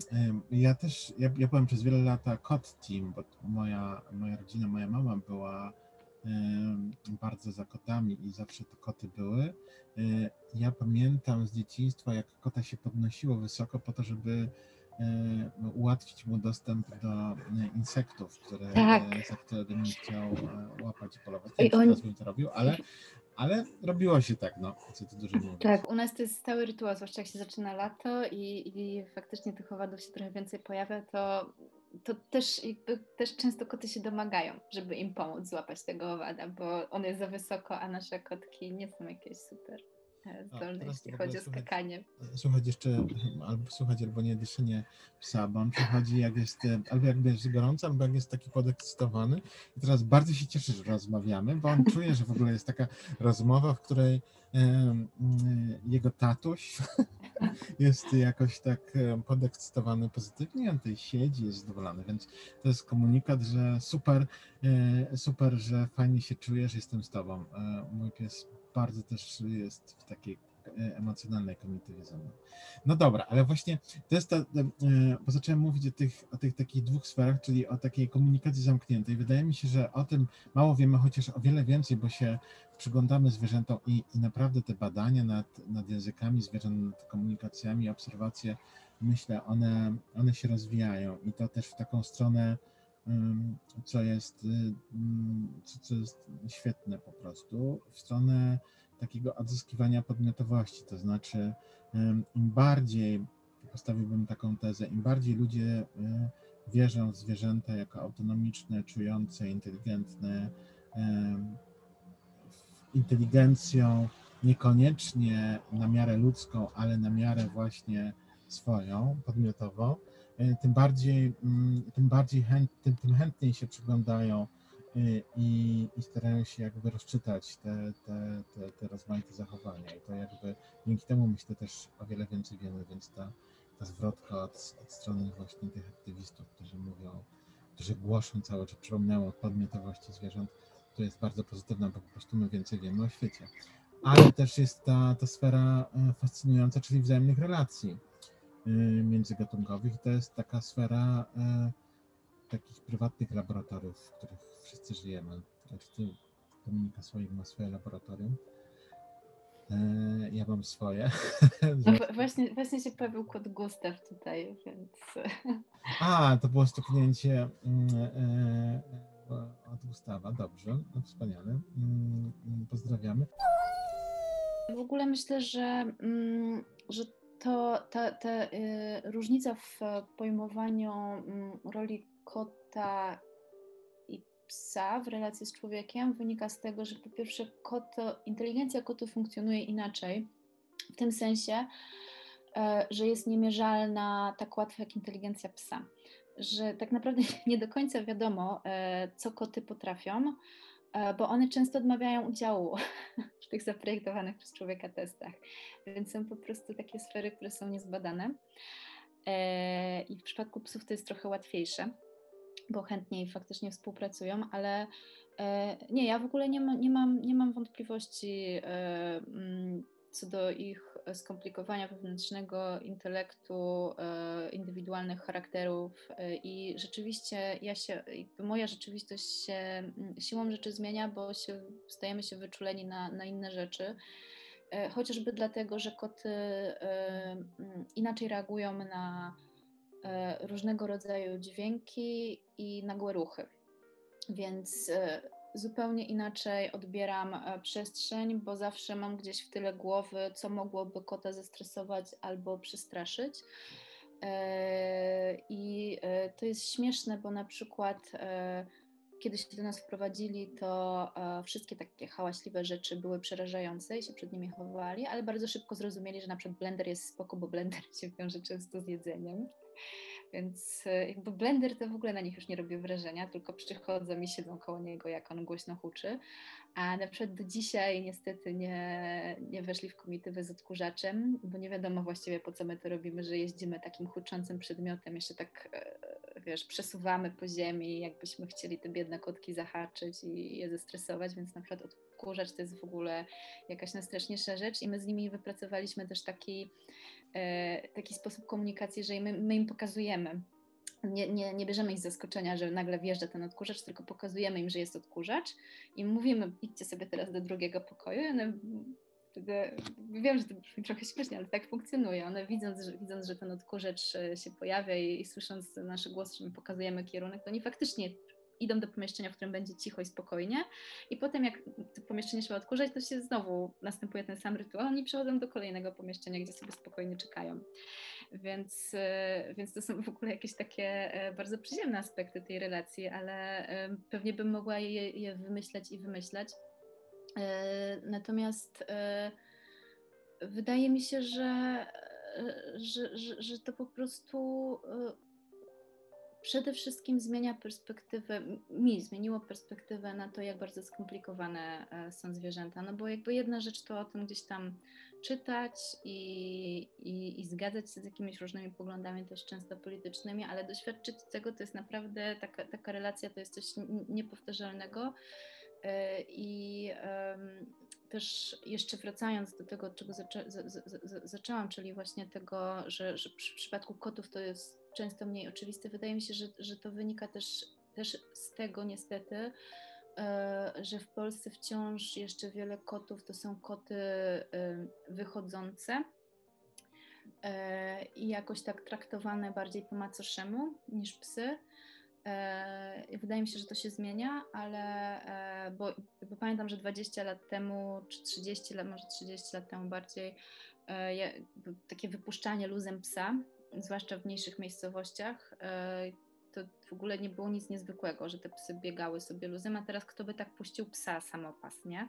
ja też, ja, ja byłem przez wiele lata kot team, bo moja, moja rodzina, moja mama była bardzo za kotami i zawsze to koty były. E, Ja pamiętam z dzieciństwa, jak kota się podnosiło wysoko po to, żeby ułatwić mu dostęp do e, insektów, które, Tak. e, za które bym chciał e, łapać i polować. Nie wiem, czy on- to robił, ale, ale robiło się tak, no, co tu dużo mówić. Tak, u nas to jest stały rytuał, zwłaszcza jak się zaczyna lato i, i faktycznie tych owadów się trochę więcej pojawia, to, to też, jakby, też często koty się domagają, żeby im pomóc złapać tego owada, bo on jest za wysoko, a nasze kotki nie są jakieś super e, zdolne, jeśli chodzi o skakanie. Słuchać jeszcze, albo słuchać, albo nie dyszenie psa, bo on przychodzi jak jest, e, albo jak jest gorąco, albo jak jest taki podekscytowany. I teraz bardzo się cieszy, że rozmawiamy, bo on czuje, że w ogóle jest taka rozmowa, w której jego tatuś jest jakoś tak podekscytowany pozytywnie, on tutaj siedzi, jest zadowolony, więc to jest komunikat, że super, e, super, że fajnie się czujesz, jestem z tobą. E, Mój pies bardzo też jest w takiej e, emocjonalnej mną. No dobra, ale właśnie to jest ta, e, bo zacząłem mówić o tych, o tych takich dwóch sferach, czyli o takiej komunikacji zamkniętej. Wydaje mi się, że o tym mało wiemy, chociaż o wiele więcej, bo się przyglądamy zwierzętom i, i naprawdę te badania nad, nad językami zwierząt, nad komunikacjami, obserwacje, myślę, one, one się rozwijają i to też w taką stronę, co jest, y, ym, co, jest świetne po prostu, w stronę takiego odzyskiwania podmiotowości, to znaczy im bardziej, postawiłbym taką tezę, im bardziej ludzie y, wierzą w zwierzęta jako autonomiczne, czujące, inteligentne, inteligencją niekoniecznie na miarę ludzką, ale na miarę właśnie swoją, podmiotową, y, tym bardziej, mm, tym bardziej chęt, tym, tym chętniej się przyglądają y, i, i starają się jakby rozczytać te, te, te, te rozmaite zachowania. I to jakby dzięki temu myślę też o wiele więcej wiemy, więc ta, ta zwrotka od, od strony właśnie tych aktywistów, którzy mówią, którzy głoszą cały czas, przypominają o podmiotowości zwierząt, to jest bardzo pozytywna, bo po prostu my więcej wiemy o świecie. Ale też jest ta, ta sfera e, fascynująca, czyli wzajemnych relacji e, międzygatunkowych. I to jest taka sfera e, takich prywatnych laboratoriów, w których wszyscy żyjemy. Znaczy Dominika swoich ma swoje laboratorium. E, Ja mam swoje. No, właśnie, właśnie się pojawił kot Gustaw tutaj, więc A, to było stuknięcie mm, e, od Gustawa. Dobrze, no wspaniale. Mm, Pozdrawiamy. w ogóle myślę, że, mm, że to, ta, ta y, różnica w pojmowaniu mm, roli kota i psa w relacji z człowiekiem wynika z tego, że po pierwsze koto, inteligencja kotu funkcjonuje inaczej, w tym sensie, e, że jest niemierzalna tak łatwo jak inteligencja psa. Że tak naprawdę nie do końca wiadomo, e, co koty potrafią, bo one często odmawiają udziału w tych zaprojektowanych przez człowieka testach. Więc są po prostu takie sfery, które są niezbadane. E, I w przypadku psów to jest trochę łatwiejsze, bo chętniej faktycznie współpracują, ale e, nie, ja w ogóle nie, ma, nie, mam, nie mam wątpliwości e, mm, co do ich skomplikowania wewnętrznego intelektu, e, indywidualnych charakterów e, i rzeczywiście ja się, moja rzeczywistość się siłą rzeczy zmienia, bo się, stajemy się wyczuleni na, na inne rzeczy. E, Chociażby dlatego, że koty e, inaczej reagują na e, różnego rodzaju dźwięki i nagłe ruchy. Więc e, zupełnie inaczej odbieram e, przestrzeń, bo zawsze mam gdzieś w tyle głowy, co mogłoby kota zestresować albo przestraszyć. E, I e, to jest śmieszne, bo na przykład kiedy się do nas wprowadzili, to wszystkie takie hałaśliwe rzeczy były przerażające i się przed nimi chowali, ale bardzo szybko zrozumieli, że na przykład blender jest spoko, bo blender się wiąże często z jedzeniem. Więc e, jakby blender to w ogóle na nich już nie robi wrażenia, tylko przychodzą i siedzą koło niego, jak on głośno huczy. A na przykład do dzisiaj niestety nie, nie weszli w komitywę z odkurzaczem, bo nie wiadomo właściwie po co my to robimy, że jeździmy takim huczącym przedmiotem, jeszcze tak e, wiesz, przesuwamy po ziemi, jakbyśmy chcieli te biedne kotki zahaczyć i je zestresować, więc na przykład odkurzacz to jest w ogóle jakaś najstraszniejsza rzecz i my z nimi wypracowaliśmy też taki, taki sposób komunikacji, że my, my im pokazujemy, nie, nie, nie bierzemy ich z zaskoczenia, że nagle wjeżdża ten odkurzacz, tylko pokazujemy im, że jest odkurzacz i mówimy, idźcie sobie teraz do drugiego pokoju. I one wtedy, wiem, że to brzmi trochę śmiesznie, ale tak funkcjonuje. One widząc, że, widząc, że ten odkurzacz e, się pojawia i, i słysząc nasze głosy, że my pokazujemy kierunek, to oni faktycznie idą do pomieszczenia, w którym będzie cicho i spokojnie i potem jak to pomieszczenie trzeba odkurzać, to się znowu następuje ten sam rytuał, oni przechodzą do kolejnego pomieszczenia, gdzie sobie spokojnie czekają. Więc, e, więc to są w ogóle jakieś takie e, bardzo przyziemne aspekty tej relacji, ale e, pewnie bym mogła je, je wymyślać i wymyślać. Natomiast wydaje mi się, że, że, że, że to po prostu przede wszystkim zmienia perspektywę, mi zmieniło perspektywę na to, jak bardzo skomplikowane e, są zwierzęta. No bo jakby jedna rzecz to o tym gdzieś tam czytać i, i, i zgadzać się z jakimiś różnymi poglądami, też często politycznymi, ale doświadczyć tego to jest naprawdę taka, taka relacja, to jest coś niepowtarzalnego. E, I też jeszcze wracając do tego, od czego zaczę, z, z, z, zaczęłam, czyli właśnie tego, że, że przy przypadku kotów to jest często mniej oczywiste. Wydaje mi się, że, że to wynika też, też z tego niestety, e, że w Polsce wciąż jeszcze wiele kotów to są koty wychodzące e, i jakoś tak traktowane bardziej po macoszemu niż psy. Wydaje mi się, że to się zmienia, ale bo, bo, pamiętam, że 20 lat temu, czy 30 lat, może 30 lat temu bardziej, takie wypuszczanie luzem psa zwłaszcza w mniejszych miejscowościach, e, to w ogóle nie było nic niezwykłego, że te psy biegały sobie luzem, a teraz kto by tak puścił psa samopas, nie?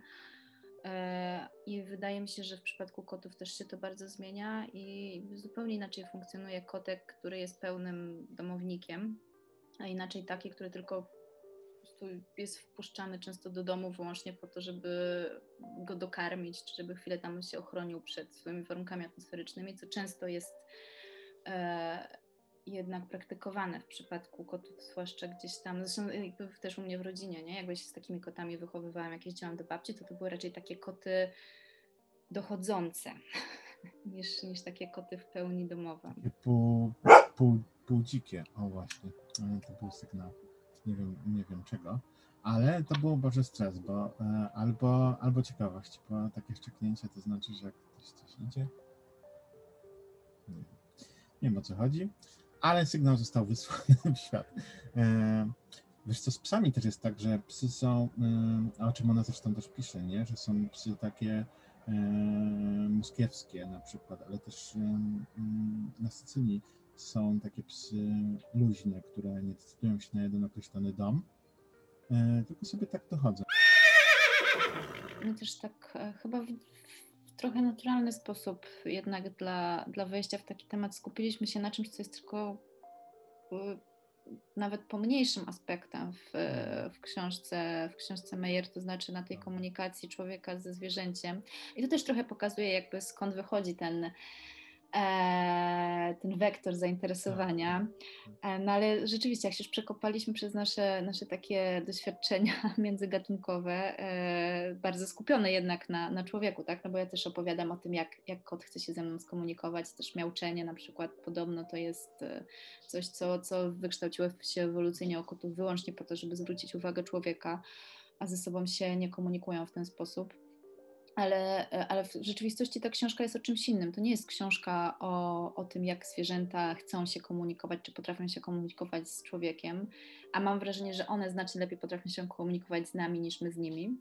E, I wydaje mi się, że w przypadku kotów też się to bardzo zmienia i zupełnie inaczej funkcjonuje kotek, który jest pełnym domownikiem, a inaczej taki, który tylko jest wpuszczany często do domu wyłącznie po to, żeby go dokarmić, czy żeby chwilę tam się ochronił przed swoimi warunkami atmosferycznymi, co często jest e, jednak praktykowane w przypadku kotów, zwłaszcza gdzieś tam, zresztą też u mnie w rodzinie, nie? Jakby się z takimi kotami wychowywałam, jak jeździłam do babci, to to były raczej takie koty dochodzące niż, niż takie koty w pełni domowe. Pół, pół, pół dzikie, o właśnie, to był sygnał, nie wiem, nie wiem czego. Ale to było bardzo stres, bo e, albo, albo ciekawość, bo takie szczeknięcie to znaczy, że jak ktoś coś idzie. Nie nie wiem o co chodzi, ale sygnał został wysłany w świat. E, wiesz co, z psami też jest tak, że psy są, e, o czym ona zresztą też pisze, nie? że są psy takie moskiewskie na przykład, ale też na Sycylii są takie psy luźne, które nie decydują się na jeden określony dom, tylko sobie tak dochodzą. No też tak chyba trochę naturalny sposób jednak dla, dla wejścia w taki temat skupiliśmy się na czymś, co jest tylko y, nawet pomniejszym aspektem w, w, książce, w książce Meyer, to znaczy na tej komunikacji człowieka ze zwierzęciem. I to też trochę pokazuje jakby skąd wychodzi ten E, ten wektor zainteresowania. Tak. E, no ale rzeczywiście, jak się już przekopaliśmy przez nasze, nasze takie doświadczenia międzygatunkowe, e, bardzo skupione jednak na, na człowieku, tak? No bo ja też opowiadam o tym, jak, jak kot chce się ze mną skomunikować, też miauczenie na przykład podobno to jest coś, co, co wykształciło się ewolucyjnie o kotów wyłącznie po to, żeby zwrócić uwagę człowieka, a ze sobą się nie komunikują w ten sposób ale, ale w rzeczywistości ta książka jest o czymś innym. To nie jest książka o, o tym, jak zwierzęta chcą się komunikować, czy potrafią się komunikować z człowiekiem, a mam wrażenie, że one znacznie lepiej potrafią się komunikować z nami niż my z nimi.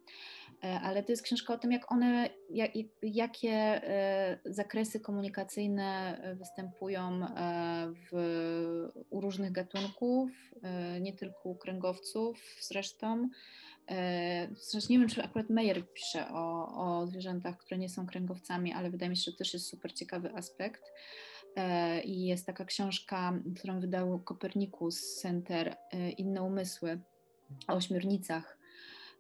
E, ale to jest książka o tym, jak one, jak, jakie e, zakresy komunikacyjne występują e, w, u różnych gatunków, nie tylko u kręgowców zresztą. Zresztą nie wiem, czy akurat Meyer pisze o, o zwierzętach, które nie są kręgowcami, ale wydaje mi się, że to też jest super ciekawy aspekt. E, I jest taka książka, którą wydał Kopernikus Center, e, Inne umysły, o ośmiornicach.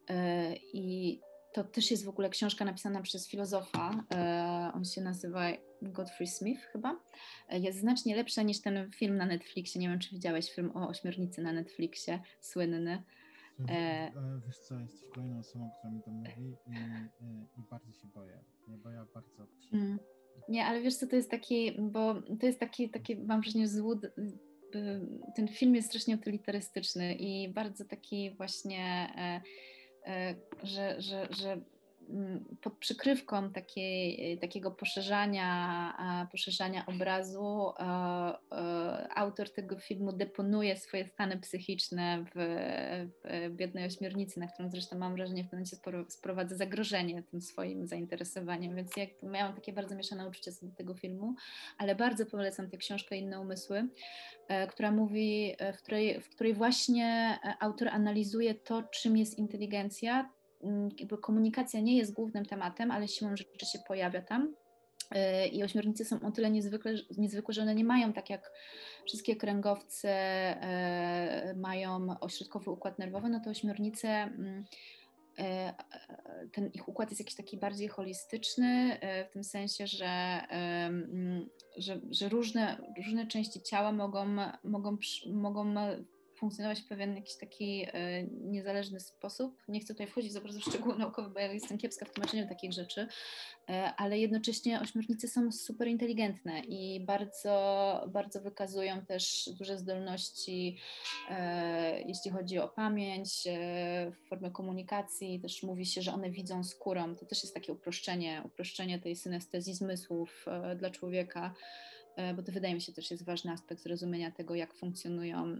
E, I to też jest w ogóle książka napisana przez filozofa. E, on się nazywa Godfrey Smith chyba. E, jest znacznie lepsza niż ten film na Netflixie. Nie wiem, czy widziałeś film o ośmiornicy na Netflixie, słynny. E... Wiesz co, jesteś kolejną osobą, która mi to mówi i, i bardzo się boję. Nie, bo ja bardzo... Mm. Nie, ale wiesz co, to jest taki, bo to jest taki, taki mam wrażenie, złud, ten film jest strasznie utylitarystyczny i bardzo taki właśnie E, że, że, że pod przykrywką takiej, takiego poszerzania, poszerzania obrazu e, e, autor tego filmu deponuje swoje stany psychiczne w, w biednej ośmiornicy, na którą zresztą mam wrażenie w pewnym momencie sprowadza zagrożenie tym swoim zainteresowaniem, więc ja miałam takie bardzo mieszane uczucia co do tego filmu, ale bardzo polecam tę książkę Inne Umysły, która mówi, w której, w której właśnie autor analizuje to, czym jest inteligencja, Mm, jakby komunikacja nie jest głównym tematem, ale siłą rzeczy się pojawia tam. Y, I ośmiornice są o tyle niezwykle, niezwykłe, że one nie mają tak jak wszystkie kręgowce y, mają ośrodkowy układ nerwowy, no to ośmiornice y, ten ich układ jest jakiś taki bardziej holistyczny, w tym sensie, że, że, że różne, różne części ciała mogą, mogą, mogą funkcjonować w pewien jakiś taki e, niezależny sposób. Nie chcę tutaj wchodzić za bardzo w szczegóły naukowe, bo ja jestem kiepska w tłumaczeniu takich rzeczy, e, ale jednocześnie ośmiornice są super inteligentne i bardzo, bardzo wykazują też duże zdolności, e, jeśli chodzi o pamięć, w formie komunikacji. Też mówi się, że one widzą skórą. To też jest takie uproszczenie, uproszczenie tej synestezji zmysłów dla człowieka bo to wydaje mi się też jest ważny aspekt zrozumienia tego, jak funkcjonują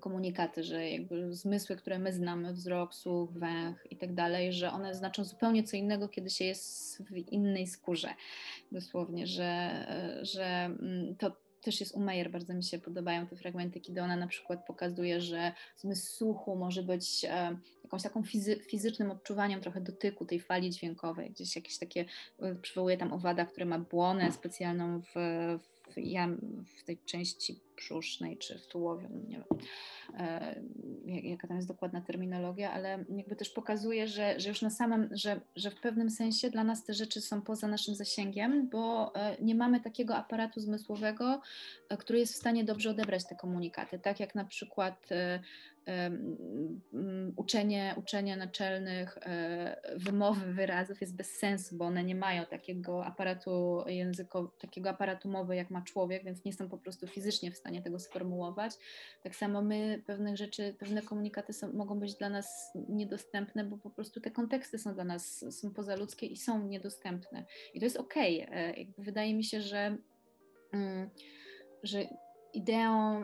komunikaty, że jakby zmysły, które my znamy, wzrok, słuch, węch i tak dalej, że one znaczą zupełnie co innego, kiedy się jest w innej skórze, dosłownie, że, że mm, to też jest u Meyer, bardzo mi się podobają te fragmenty, kiedy ona na przykład pokazuje, że zmysł słuchu może być e, jakąś taką fizy fizycznym odczuwaniem trochę dotyku tej fali dźwiękowej, gdzieś jakieś takie, e, przywołuje tam owada, które ma błonę specjalną w, w, jam, w tej części brzusznej czy w tułowiu, no nie wiem e, jaka tam jest dokładna terminologia, ale jakby też pokazuje, że, że już na samym, że, że w pewnym sensie dla nas te rzeczy są poza naszym zasięgiem, bo e, nie mamy takiego aparatu zmysłowego, e, który jest w stanie dobrze odebrać te komunikaty, tak jak na przykład uczenie, uczenie naczelnych wymowy wyrazów jest bez sensu, bo one nie mają takiego aparatu języko, takiego aparatu mowy jak ma człowiek, więc nie są po prostu fizycznie w stanie tego sformułować. Tak samo my pewnych rzeczy, pewne komunikaty są, mogą być dla nas niedostępne, bo po prostu te konteksty są dla nas, są pozaludzkie i są niedostępne. I to jest okej. Okay. Wydaje mi się, że, mm, że ideą,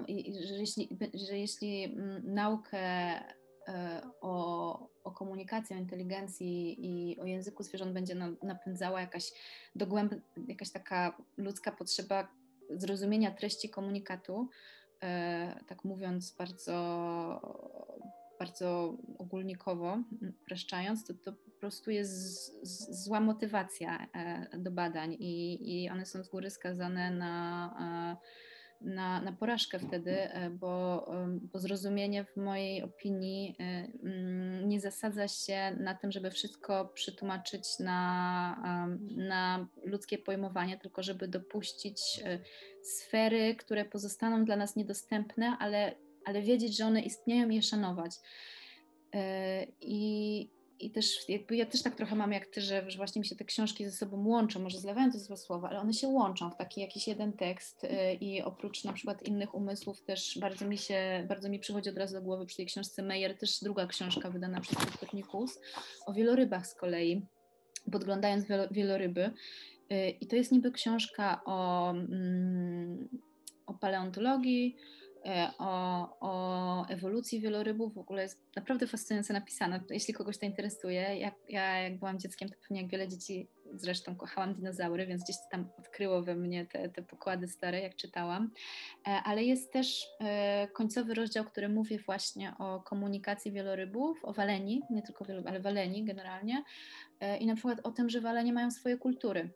że jeśli, że jeśli mm, naukę e, o, o komunikacji, o inteligencji i o języku zwierząt będzie napędzała jakaś dogłęb, jakaś taka ludzka potrzeba zrozumienia treści komunikatu, e, tak mówiąc bardzo, bardzo ogólnikowo, upraszczając, to, to po prostu jest z, zła motywacja e, do badań i, i one są z góry skazane na na, na porażkę wtedy, e, bo, bo zrozumienie w mojej opinii e, mm, nie zasadza się na tym, żeby wszystko przetłumaczyć na, na ludzkie pojmowanie, tylko żeby dopuścić e, sfery, które pozostaną dla nas niedostępne, ale, ale wiedzieć, że one istnieją i je szanować. I, i też jakby ja też tak trochę mam jak ty, że, że właśnie mi się te książki ze sobą łączą, może zlewają to złe słowa, ale one się łączą w taki jakiś jeden tekst y, i oprócz na przykład innych umysłów też bardzo mi się, bardzo mi przychodzi od razu do głowy przy tej książce Meyer też druga książka wydana przez Kopernikus o wielorybach z kolei, podglądając wieloryby. Y, i to jest niby książka o, mm, o paleontologii, o, o ewolucji wielorybów w ogóle jest naprawdę fascynująco napisana. Jeśli kogoś to interesuje, jak, ja jak byłam dzieckiem, to pewnie jak wiele dzieci zresztą kochałam dinozaury, więc gdzieś tam odkryło we mnie te, te pokłady stare, jak czytałam. E, ale jest też e, końcowy rozdział, który mówi właśnie o komunikacji wielorybów, o waleni, nie tylko wielorybów, ale waleni generalnie i na przykład o tym, że walenie mają swoje kultury e,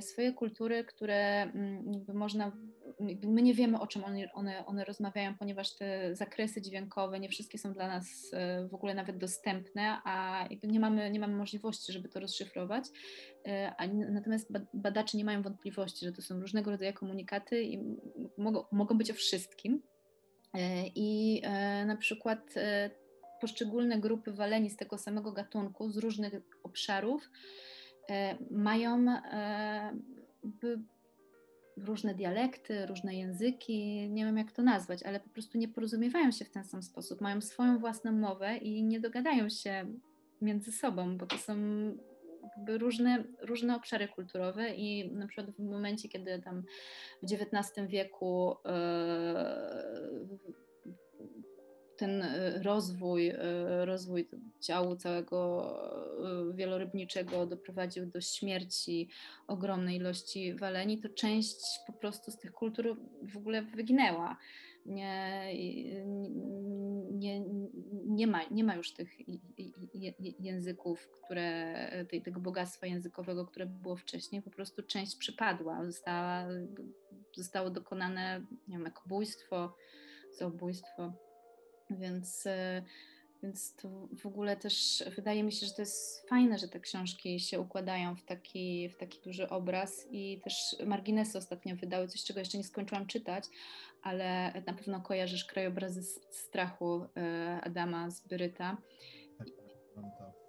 swoje kultury, które mm, można, my nie wiemy o czym one, one, one rozmawiają, ponieważ te zakresy dźwiękowe nie wszystkie są dla nas e, w ogóle nawet dostępne, a nie mamy, nie mamy możliwości, żeby to rozszyfrować. Natomiast badacze nie mają wątpliwości, że to są różnego rodzaju komunikaty i mogą, mogą być o wszystkim. I na przykład poszczególne grupy waleni z tego samego gatunku, z różnych obszarów, e, mają e, różne dialekty, różne języki, nie wiem jak to nazwać, ale po prostu nie porozumiewają się w ten sam sposób, mają swoją własną mowę i nie dogadają się między sobą, bo to są różne, różne obszary kulturowe i na przykład w momencie, kiedy tam w XIX wieku yy, ten e, rozwój, e, rozwój działu całego e, wielorybniczego doprowadził do śmierci ogromnej ilości waleni, to część po prostu z tych kultur w ogóle wyginęła. Nie, nie, nie, ma, nie ma już tych języków, które, tego bogactwa językowego, które było wcześniej, po prostu część przypadła, została, zostało dokonane nie wiem, ekobójstwo, zabójstwo więc, e, więc to w ogóle też wydaje mi się, że to jest fajne, że te książki się układają w taki, w taki duży obraz i też marginesy ostatnio wydały coś, czego jeszcze nie skończyłam czytać, ale na pewno kojarzysz krajobrazy strachu e, Adama z Byryta. Tak, tak,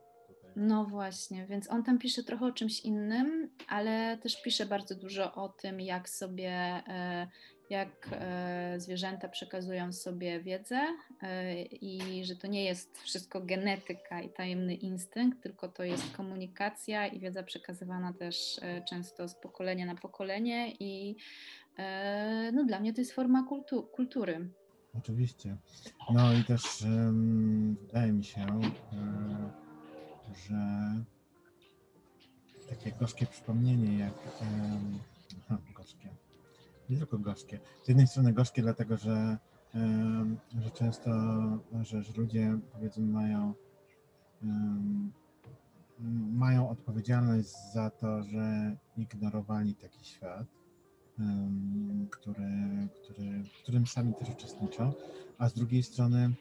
no właśnie, więc on tam pisze trochę o czymś innym, ale też pisze bardzo dużo o tym, jak sobie e, jak e, zwierzęta przekazują sobie wiedzę e, i że to nie jest wszystko genetyka i tajemny instynkt, tylko to jest komunikacja i wiedza przekazywana też e, często z pokolenia na pokolenie i no, dla mnie to jest forma kultu kultury. Oczywiście. No i też um, wydaje mi się, że takie gorzkie przypomnienie, jak um, gorzkie, nie tylko gorzkie. Z jednej strony gorzkie, dlatego że, że często że, że ludzie powiedzmy mają mają odpowiedzialność za to, że ignorowali taki świat, który, który, w którym sami też uczestniczą, a z drugiej strony,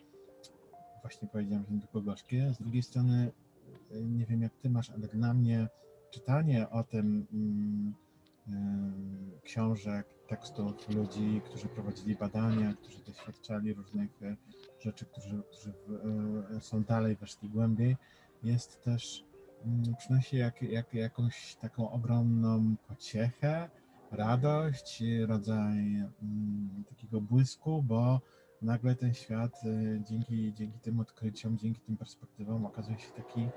właśnie powiedziałem, że nie tylko gorzkie, z drugiej strony, nie wiem jak ty masz, ale dla mnie czytanie o tym, książek, tekstów ludzi, którzy prowadzili badania, którzy doświadczali różnych e, rzeczy, którzy, którzy e, są dalej, weszli głębiej, jest też, mm, przynosi jak, jak, jakąś taką ogromną pociechę, radość, rodzaj mm, takiego błysku, bo nagle ten świat e, dzięki, dzięki tym odkryciom, dzięki tym perspektywom okazuje się taki,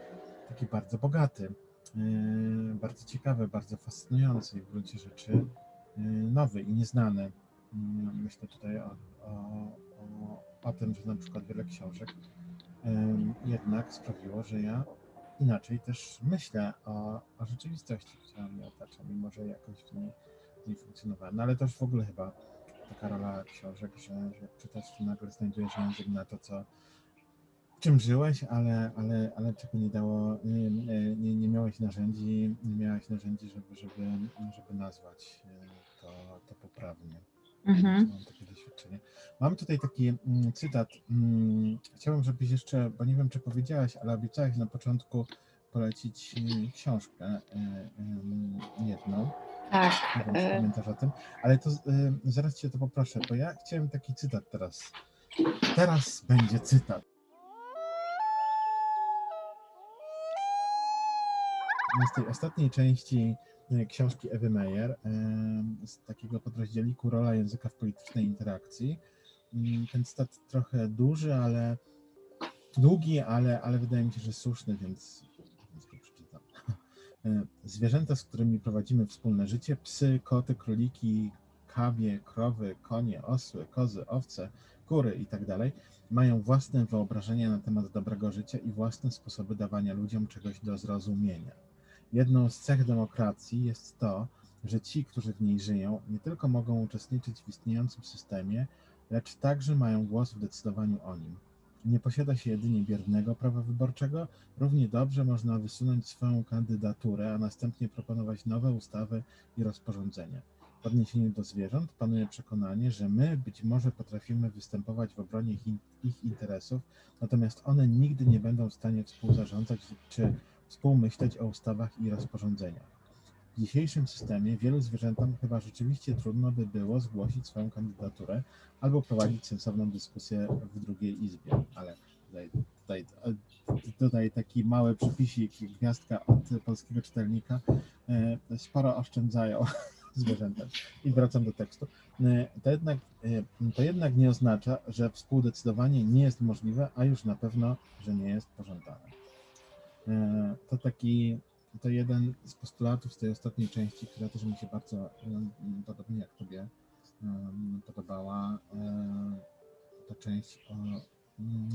taki bardzo bogaty. Yy, bardzo ciekawy, bardzo fascynujący w gruncie rzeczy, yy, nowy i nieznany. Yy, myślę tutaj o, o, o, o tym, że na przykład wiele książek jednak sprawiło, że ja inaczej też myślę o, o rzeczywistości, która mnie otacza, mimo że jakoś w niej, w funkcjonowałem. No ale już w ogóle chyba taka rola książek, że, że czytasz, nagle znajdujesz język na to, co, czym żyłeś, ale, ale, ale czego nie dało, nie, nie, nie miałeś narzędzi, nie miałeś narzędzi, żeby, żeby, żeby nazwać e, to, to poprawnie. Mhm. Mam takie doświadczenie. Mam tutaj taki mm, cytat. Mm, chciałbym, żebyś jeszcze, bo nie wiem, czy powiedziałaś, ale obiecałeś na początku polecić e, książkę e, jedną. Tak. Nie wiem, czy pamiętasz o tym, ale to zaraz cię to poproszę, bo ja chciałem taki cytat teraz. Teraz będzie cytat. Z tej ostatniej części e, książki Ewy Meyer, e, z takiego podrozdzieliku Rola języka w politycznej interakcji. Mm, ten cytat trochę duży, ale długi, ale, ale wydaje mi się, że słuszny, więc, więc go przeczytam. E, zwierzęta, z którymi prowadzimy wspólne życie, psy, koty, króliki, kawie, krowy, konie, osły, kozy, owce, kury itd., tak mają własne wyobrażenia na temat dobrego życia i własne sposoby dawania ludziom czegoś do zrozumienia. Jedną z cech demokracji jest to, że ci, którzy w niej żyją, nie tylko mogą uczestniczyć w istniejącym systemie, lecz także mają głos w decydowaniu o nim. nie posiada się jedynie biernego prawa wyborczego, równie dobrze można wysunąć swoją kandydaturę, a następnie proponować nowe ustawy i rozporządzenia. W odniesieniu do zwierząt panuje przekonanie, że my być może potrafimy występować w obronie ich, ich interesów, natomiast one nigdy nie będą w stanie współzarządzać czy współmyśleć o ustawach i rozporządzeniach. W dzisiejszym systemie wielu zwierzętom chyba rzeczywiście trudno by było zgłosić swoją kandydaturę albo prowadzić sensowną dyskusję w drugiej izbie, ale tutaj, tutaj, tutaj taki mały przypisik, gwiazdka od polskiego czytelnika, e, sporo oszczędzają zwierzęta. I wracam do tekstu. E, to jednak, e, to jednak nie oznacza, że współdecydowanie nie jest możliwe, a już na pewno, że nie jest pożądane. To taki to jeden z postulatów z tej ostatniej części, która też mi się bardzo, podobnie jak Tobie, podobała. Ta część o,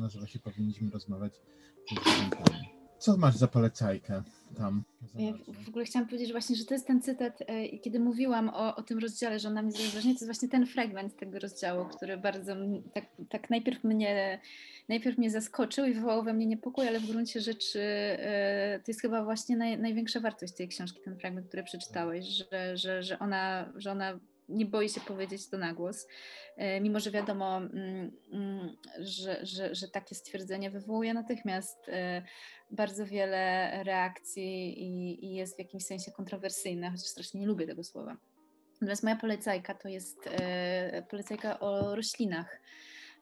nazywa się Powinniśmy rozmawiać z. Co masz za polecajkę tam? Ja w ogóle chciałam powiedzieć właśnie, że to jest ten cytat, e, kiedy mówiłam o, o tym rozdziale, że on na mnie wrażenie, to jest właśnie ten fragment tego rozdziału, który bardzo tak, tak najpierw mnie najpierw mnie zaskoczył i wywołał we mnie niepokój, ale w gruncie rzeczy e, to jest chyba właśnie naj, największa wartość tej książki, ten fragment, który przeczytałeś, że, że, że, ona, że ona nie boi się powiedzieć to na głos, e, mimo że wiadomo, mm, mm, że, że, że takie stwierdzenie wywołuje natychmiast e, bardzo wiele reakcji i, i jest w jakimś sensie kontrowersyjne, chociaż strasznie nie lubię tego słowa. Natomiast moja polecajka to jest polecajka o roślinach.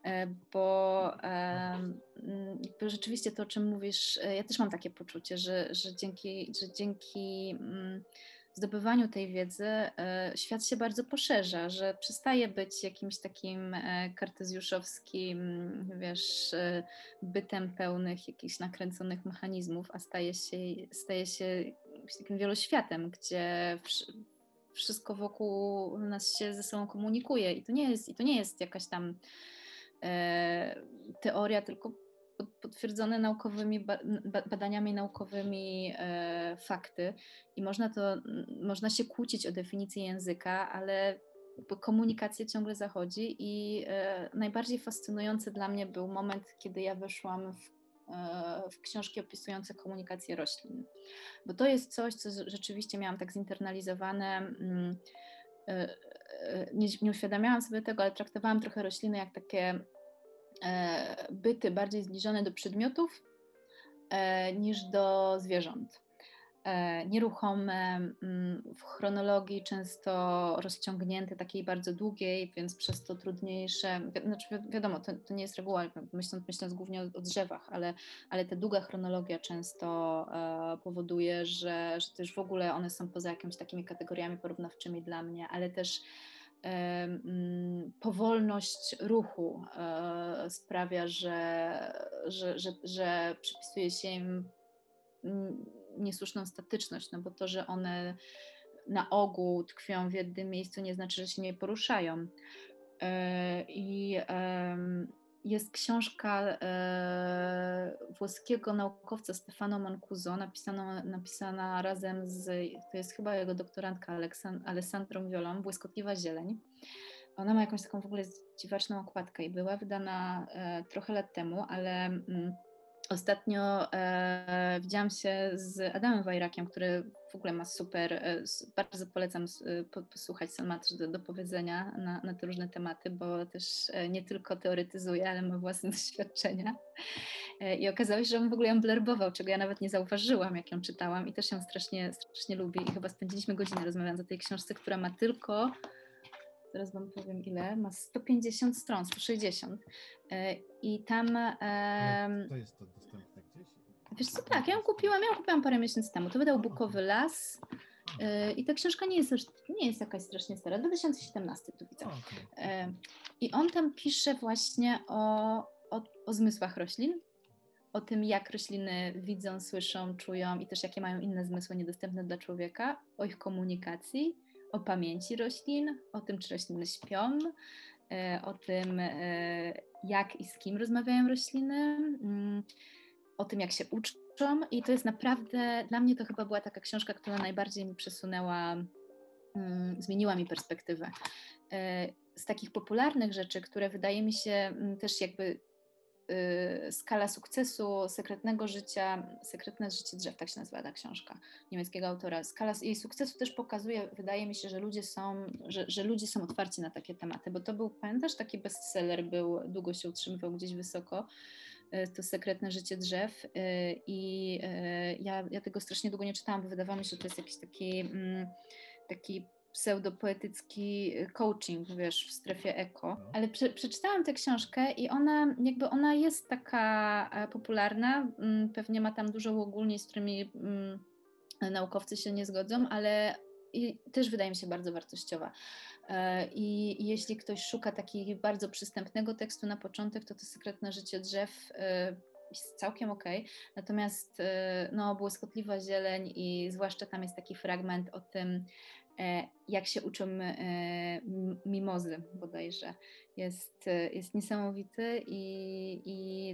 E, bo, bo rzeczywiście to, o czym mówisz, e, ja też mam takie poczucie, że, że dzięki, że dzięki mm, zdobywaniu tej wiedzy e, świat się bardzo poszerza, że przestaje być jakimś takim kartezjuszowskim, wiesz, bytem pełnych jakichś nakręconych mechanizmów, a staje się, staje się takim wieloświatem, gdzie wszystko wokół nas się ze sobą komunikuje. I to nie jest, i to nie jest jakaś tam E, teoria, tylko potwierdzone naukowymi badaniami naukowymi e, fakty. I można to, można się kłócić o definicję języka, ale komunikacja ciągle zachodzi. I e, najbardziej fascynujący dla mnie był moment, kiedy ja weszłam w, w książki opisujące komunikację roślin, bo to jest coś, co rzeczywiście miałam tak zinternalizowane mm, nie, nie uświadamiałam sobie tego, ale traktowałam trochę rośliny jak takie e, byty bardziej zbliżone do przedmiotów e, niż do zwierząt. E, nieruchome, mm, w chronologii często rozciągnięte, takiej bardzo długiej, więc przez to trudniejsze. Znaczy, wiadomo, to, to nie jest reguła, myśląc, myśląc głównie o, o, drzewach, ale, ale ta długa chronologia często e, powoduje, że, że też w ogóle one są poza jakimiś takimi kategoriami porównawczymi dla mnie, ale też powolność ruchu e, sprawia, że, że, że, że przypisuje się im mm, niesłuszną statyczność, no bo to, że one na ogół tkwią w jednym miejscu, nie znaczy, że się nie poruszają. E, I jest książka e, włoskiego naukowca Stefano Mancuso, napisana, napisana razem z, to jest chyba jego doktorantka Alessandrą Violą, Błyskotliwa Zieleń. Ona ma jakąś taką w ogóle dziwaczną okładkę i była wydana e, trochę lat temu, ale mm, Ostatnio e, widziałam się z Adamem Wajrakiem, który w ogóle ma super, e, bardzo polecam e, po, posłuchać, co ma też do, do powiedzenia na, na, te różne tematy, bo też e, nie tylko teoretyzuje, ale ma własne doświadczenia. E, I okazało się, że on w ogóle ją blerbował, czego ja nawet nie zauważyłam, jak ją czytałam i też ją strasznie, strasznie lubi i chyba spędziliśmy godzinę rozmawiając o tej książce, która ma tylko zaraz Wam powiem ile, ma 150 stron, 160. E, I tam. to jest to dostępne gdzieś? Wiesz co, tak, ja ją kupiłam, ja ją kupiłam parę miesięcy temu. To wydał Bukowy Las. E, I ta książka nie jest, nie jest jakaś strasznie stara, 2017 tu widzę. E, I on tam pisze właśnie o, o, o zmysłach roślin, o tym, jak rośliny widzą, słyszą, czują i też jakie mają inne zmysły niedostępne dla człowieka, o ich komunikacji o pamięci roślin, o tym, czy rośliny śpią, e, o tym, e, jak i z kim rozmawiają rośliny, mm, o tym, jak się uczą. I to jest naprawdę, dla mnie to chyba była taka książka, która najbardziej mi przesunęła, mm, zmieniła mi perspektywę. E, z takich popularnych rzeczy, które wydaje mi się mm, też jakby Skala sukcesu, sekretnego życia, sekretne życie drzew, tak się nazywa ta książka niemieckiego autora. Skala jej sukcesu też pokazuje, wydaje mi się, że ludzie są, że, że ludzie są otwarci na takie tematy, bo to był, pamiętasz, taki bestseller był, długo się utrzymywał gdzieś wysoko, y, to sekretne życie drzew y, i ja, ja tego strasznie długo nie czytałam, bo wydawało mi się, że to jest jakiś taki, mm, taki pseudopoetycki coaching, wiesz, w strefie eko. No. Ale prze, przeczytałam tę książkę i ona jakby ona jest taka e, popularna, mm, pewnie ma tam dużo ogólnie, z którymi mm, naukowcy się nie zgodzą, ale i też wydaje mi się bardzo wartościowa. E, I jeśli ktoś szuka takiego bardzo przystępnego tekstu na początek, to to Sekretne życie drzew e, jest całkiem ok. Natomiast no, błyskotliwa zieleń i zwłaszcza tam jest taki fragment o tym, jak się uczą e, mimozy bodajże. Jest, e, jest niesamowity i, i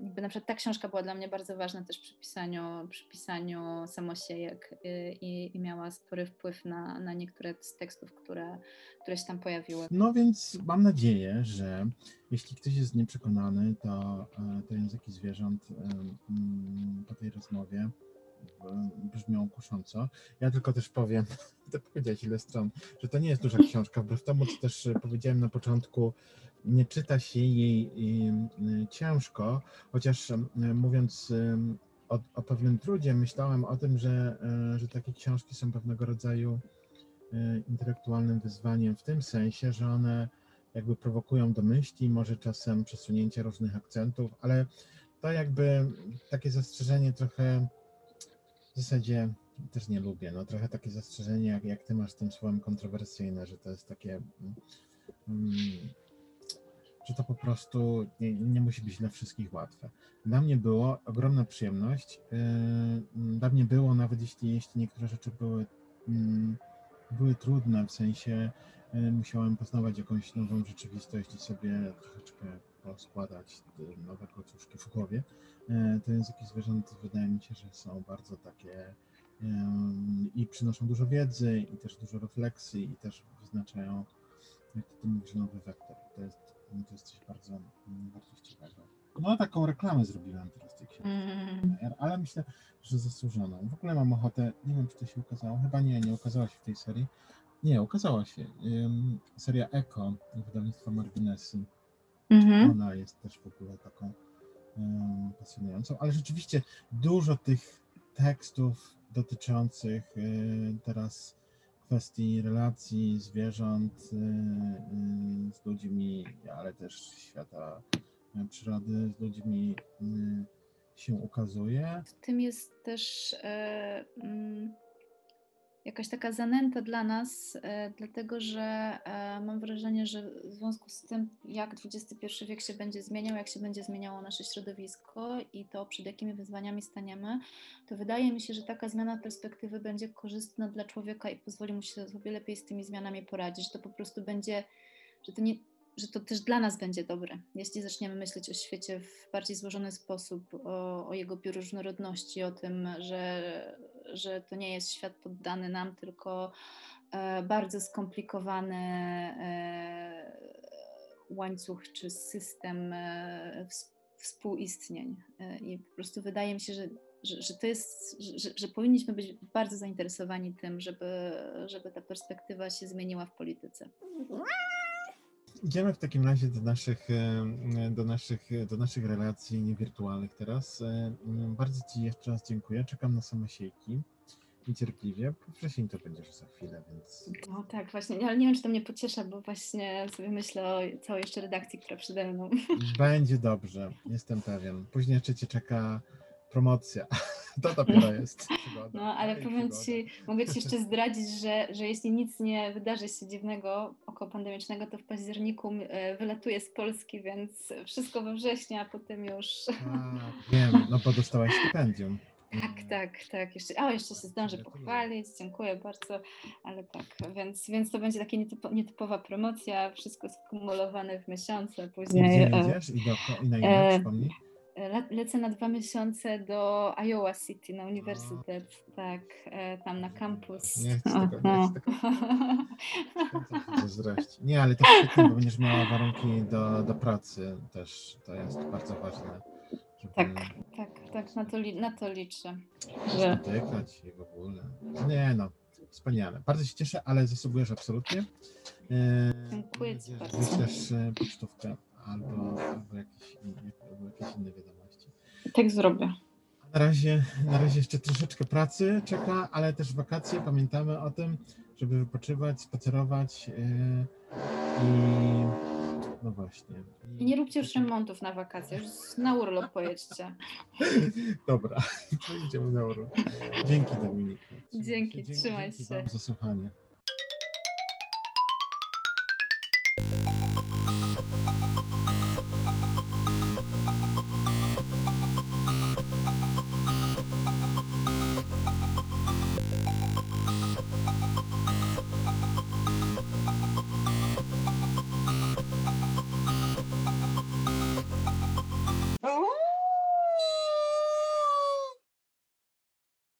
jakby na przykład ta książka była dla mnie bardzo ważna też przy pisaniu, przy pisaniu samosiejek i, i miała spory wpływ na, na niektóre z tekstów, które, które się tam pojawiły. No więc mam nadzieję, że jeśli ktoś jest nieprzekonany, to, to języki zwierząt po tej rozmowie brzmią kusząco. Ja tylko też powiem, to powiedziałeś ile stron, że to nie jest duża książka, wbrew temu, co też powiedziałem na początku, nie czyta się jej ciężko, chociaż mówiąc o, o pewnym trudzie, myślałem o tym, że, e, że takie książki są pewnego rodzaju e, intelektualnym wyzwaniem w tym sensie, że one jakby prowokują do myśli, może czasem przesunięcie różnych akcentów, ale to jakby takie zastrzeżenie trochę w zasadzie też nie lubię. No trochę takie zastrzeżenie, jak, jak ty masz tym słowem kontrowersyjne, że to jest takie. Mm, że to po prostu nie, nie, musi być dla wszystkich łatwe. Dla mnie było ogromna przyjemność. Yy, dla mnie było, nawet jeśli, jeśli niektóre rzeczy były, yy, były trudne, w sensie yy, musiałem poznawać jakąś nową rzeczywistość i sobie troszeczkę poskładać nowe klocuszki w głowie. E, te języki zwierząt wydaje mi się, że są bardzo takie i przynoszą dużo wiedzy, i też dużo refleksji, i też wyznaczają, jak ty mówisz, nowy wektor. To jest, to jest coś bardzo mm, wartościowego. No taką reklamę zrobiłem teraz tej książki, mm. ale myślę, że zasłużoną. W ogóle mam ochotę, nie wiem czy to się ukazało, chyba nie, nie ukazała się w tej serii. Nie, ukazała się. seria Eko, wydawnictwa Marginesy. Mm-hmm. Ona jest też w ogóle taką um, pasjonującą, ale rzeczywiście dużo tych tekstów dotyczących y, teraz kwestii relacji zwierząt y, y, z ludźmi, ale też świata przyrody z ludźmi się ukazuje. W tym jest też e, mm, jakaś taka zanęta dla nas, e, dlatego że e, mam wrażenie, że w związku z tym, jak XXI wiek się będzie zmieniał, jak się będzie zmieniało nasze środowisko i to, przed jakimi wyzwaniami staniemy, to wydaje mi się, że taka zmiana perspektywy będzie korzystna dla człowieka i pozwoli mu się sobie lepiej z tymi zmianami poradzić, to po prostu będzie, że to nie, że to też dla nas będzie dobre, jeśli zaczniemy myśleć o świecie w bardziej złożony sposób, o, o jego bioróżnorodności, o tym, że, że to nie jest świat poddany nam, tylko e, bardzo skomplikowany e, łańcuch czy system e, współistnień. I po prostu wydaje mi się, że że, że, to jest, że, że, powinniśmy być bardzo zainteresowani tym, żeby, żeby ta perspektywa się zmieniła w polityce. Idziemy w takim razie do naszych, e, do naszych, do naszych relacji niewirtualnych teraz. E, bardzo Ci jeszcze raz dziękuję. Czekam na samosiejki niecierpliwie. Wcześniej to będzie za chwilę, więc. No tak, właśnie, ale nie wiem, czy to mnie pociesza, bo właśnie sobie myślę o całej jeszcze redakcji, która przede mną. Będzie dobrze, jestem pewien. Później jeszcze Cię czeka promocja. To dopiero jest przygoda. No, ale powiem Ci, mogę Ci jeszcze zdradzić, że, że jeśli nic nie wydarzy się dziwnego około pandemicznego, to w październiku e, wylatuje z Polski, więc wszystko we wrześniu, a potem już... A, wiem, no bo dostałaś stypendium. Tak, tak, tak. Jeszcze, o, jeszcze się zdążę pochwalić, dziękuję bardzo, ale tak, więc, więc to będzie taka nietypo, nietypowa promocja, wszystko skumulowane w miesiące, później... Gdzie jedziesz i, do, i na ile, e, lecę na dwa miesiące do Iowa City na uniwersytet, tak, e, tam na kampus. Nie chcę tego, nie chcę tego. Nie, ale to świetnie, bo będziesz miała warunki do, do pracy też. To jest bardzo ważne. Żeby Tak, tak, tak, na to, na to liczę. Że, spotykać i w ogóle. Nie no, wspaniale. Bardzo się cieszę, ale zasługujesz absolutnie. E, Dziękuję ci bardzo. Wyślesz e, pocztówkę albo, albo, jakieś, inne- albo jakieś inne wiadomości. tak zrobię. Na razie, na razie jeszcze troszeczkę pracy czeka, ale też wakacje. Pamiętamy o tym, żeby wypoczywać, spacerować yy, i no właśnie. I nie róbcie już remontów na wakacje, już na urlop pojedźcie. Dobra, to idziemy na urlop. Dzięki Dominika. Dzięki, trzymaj dzięki się. Wam za słuchanie.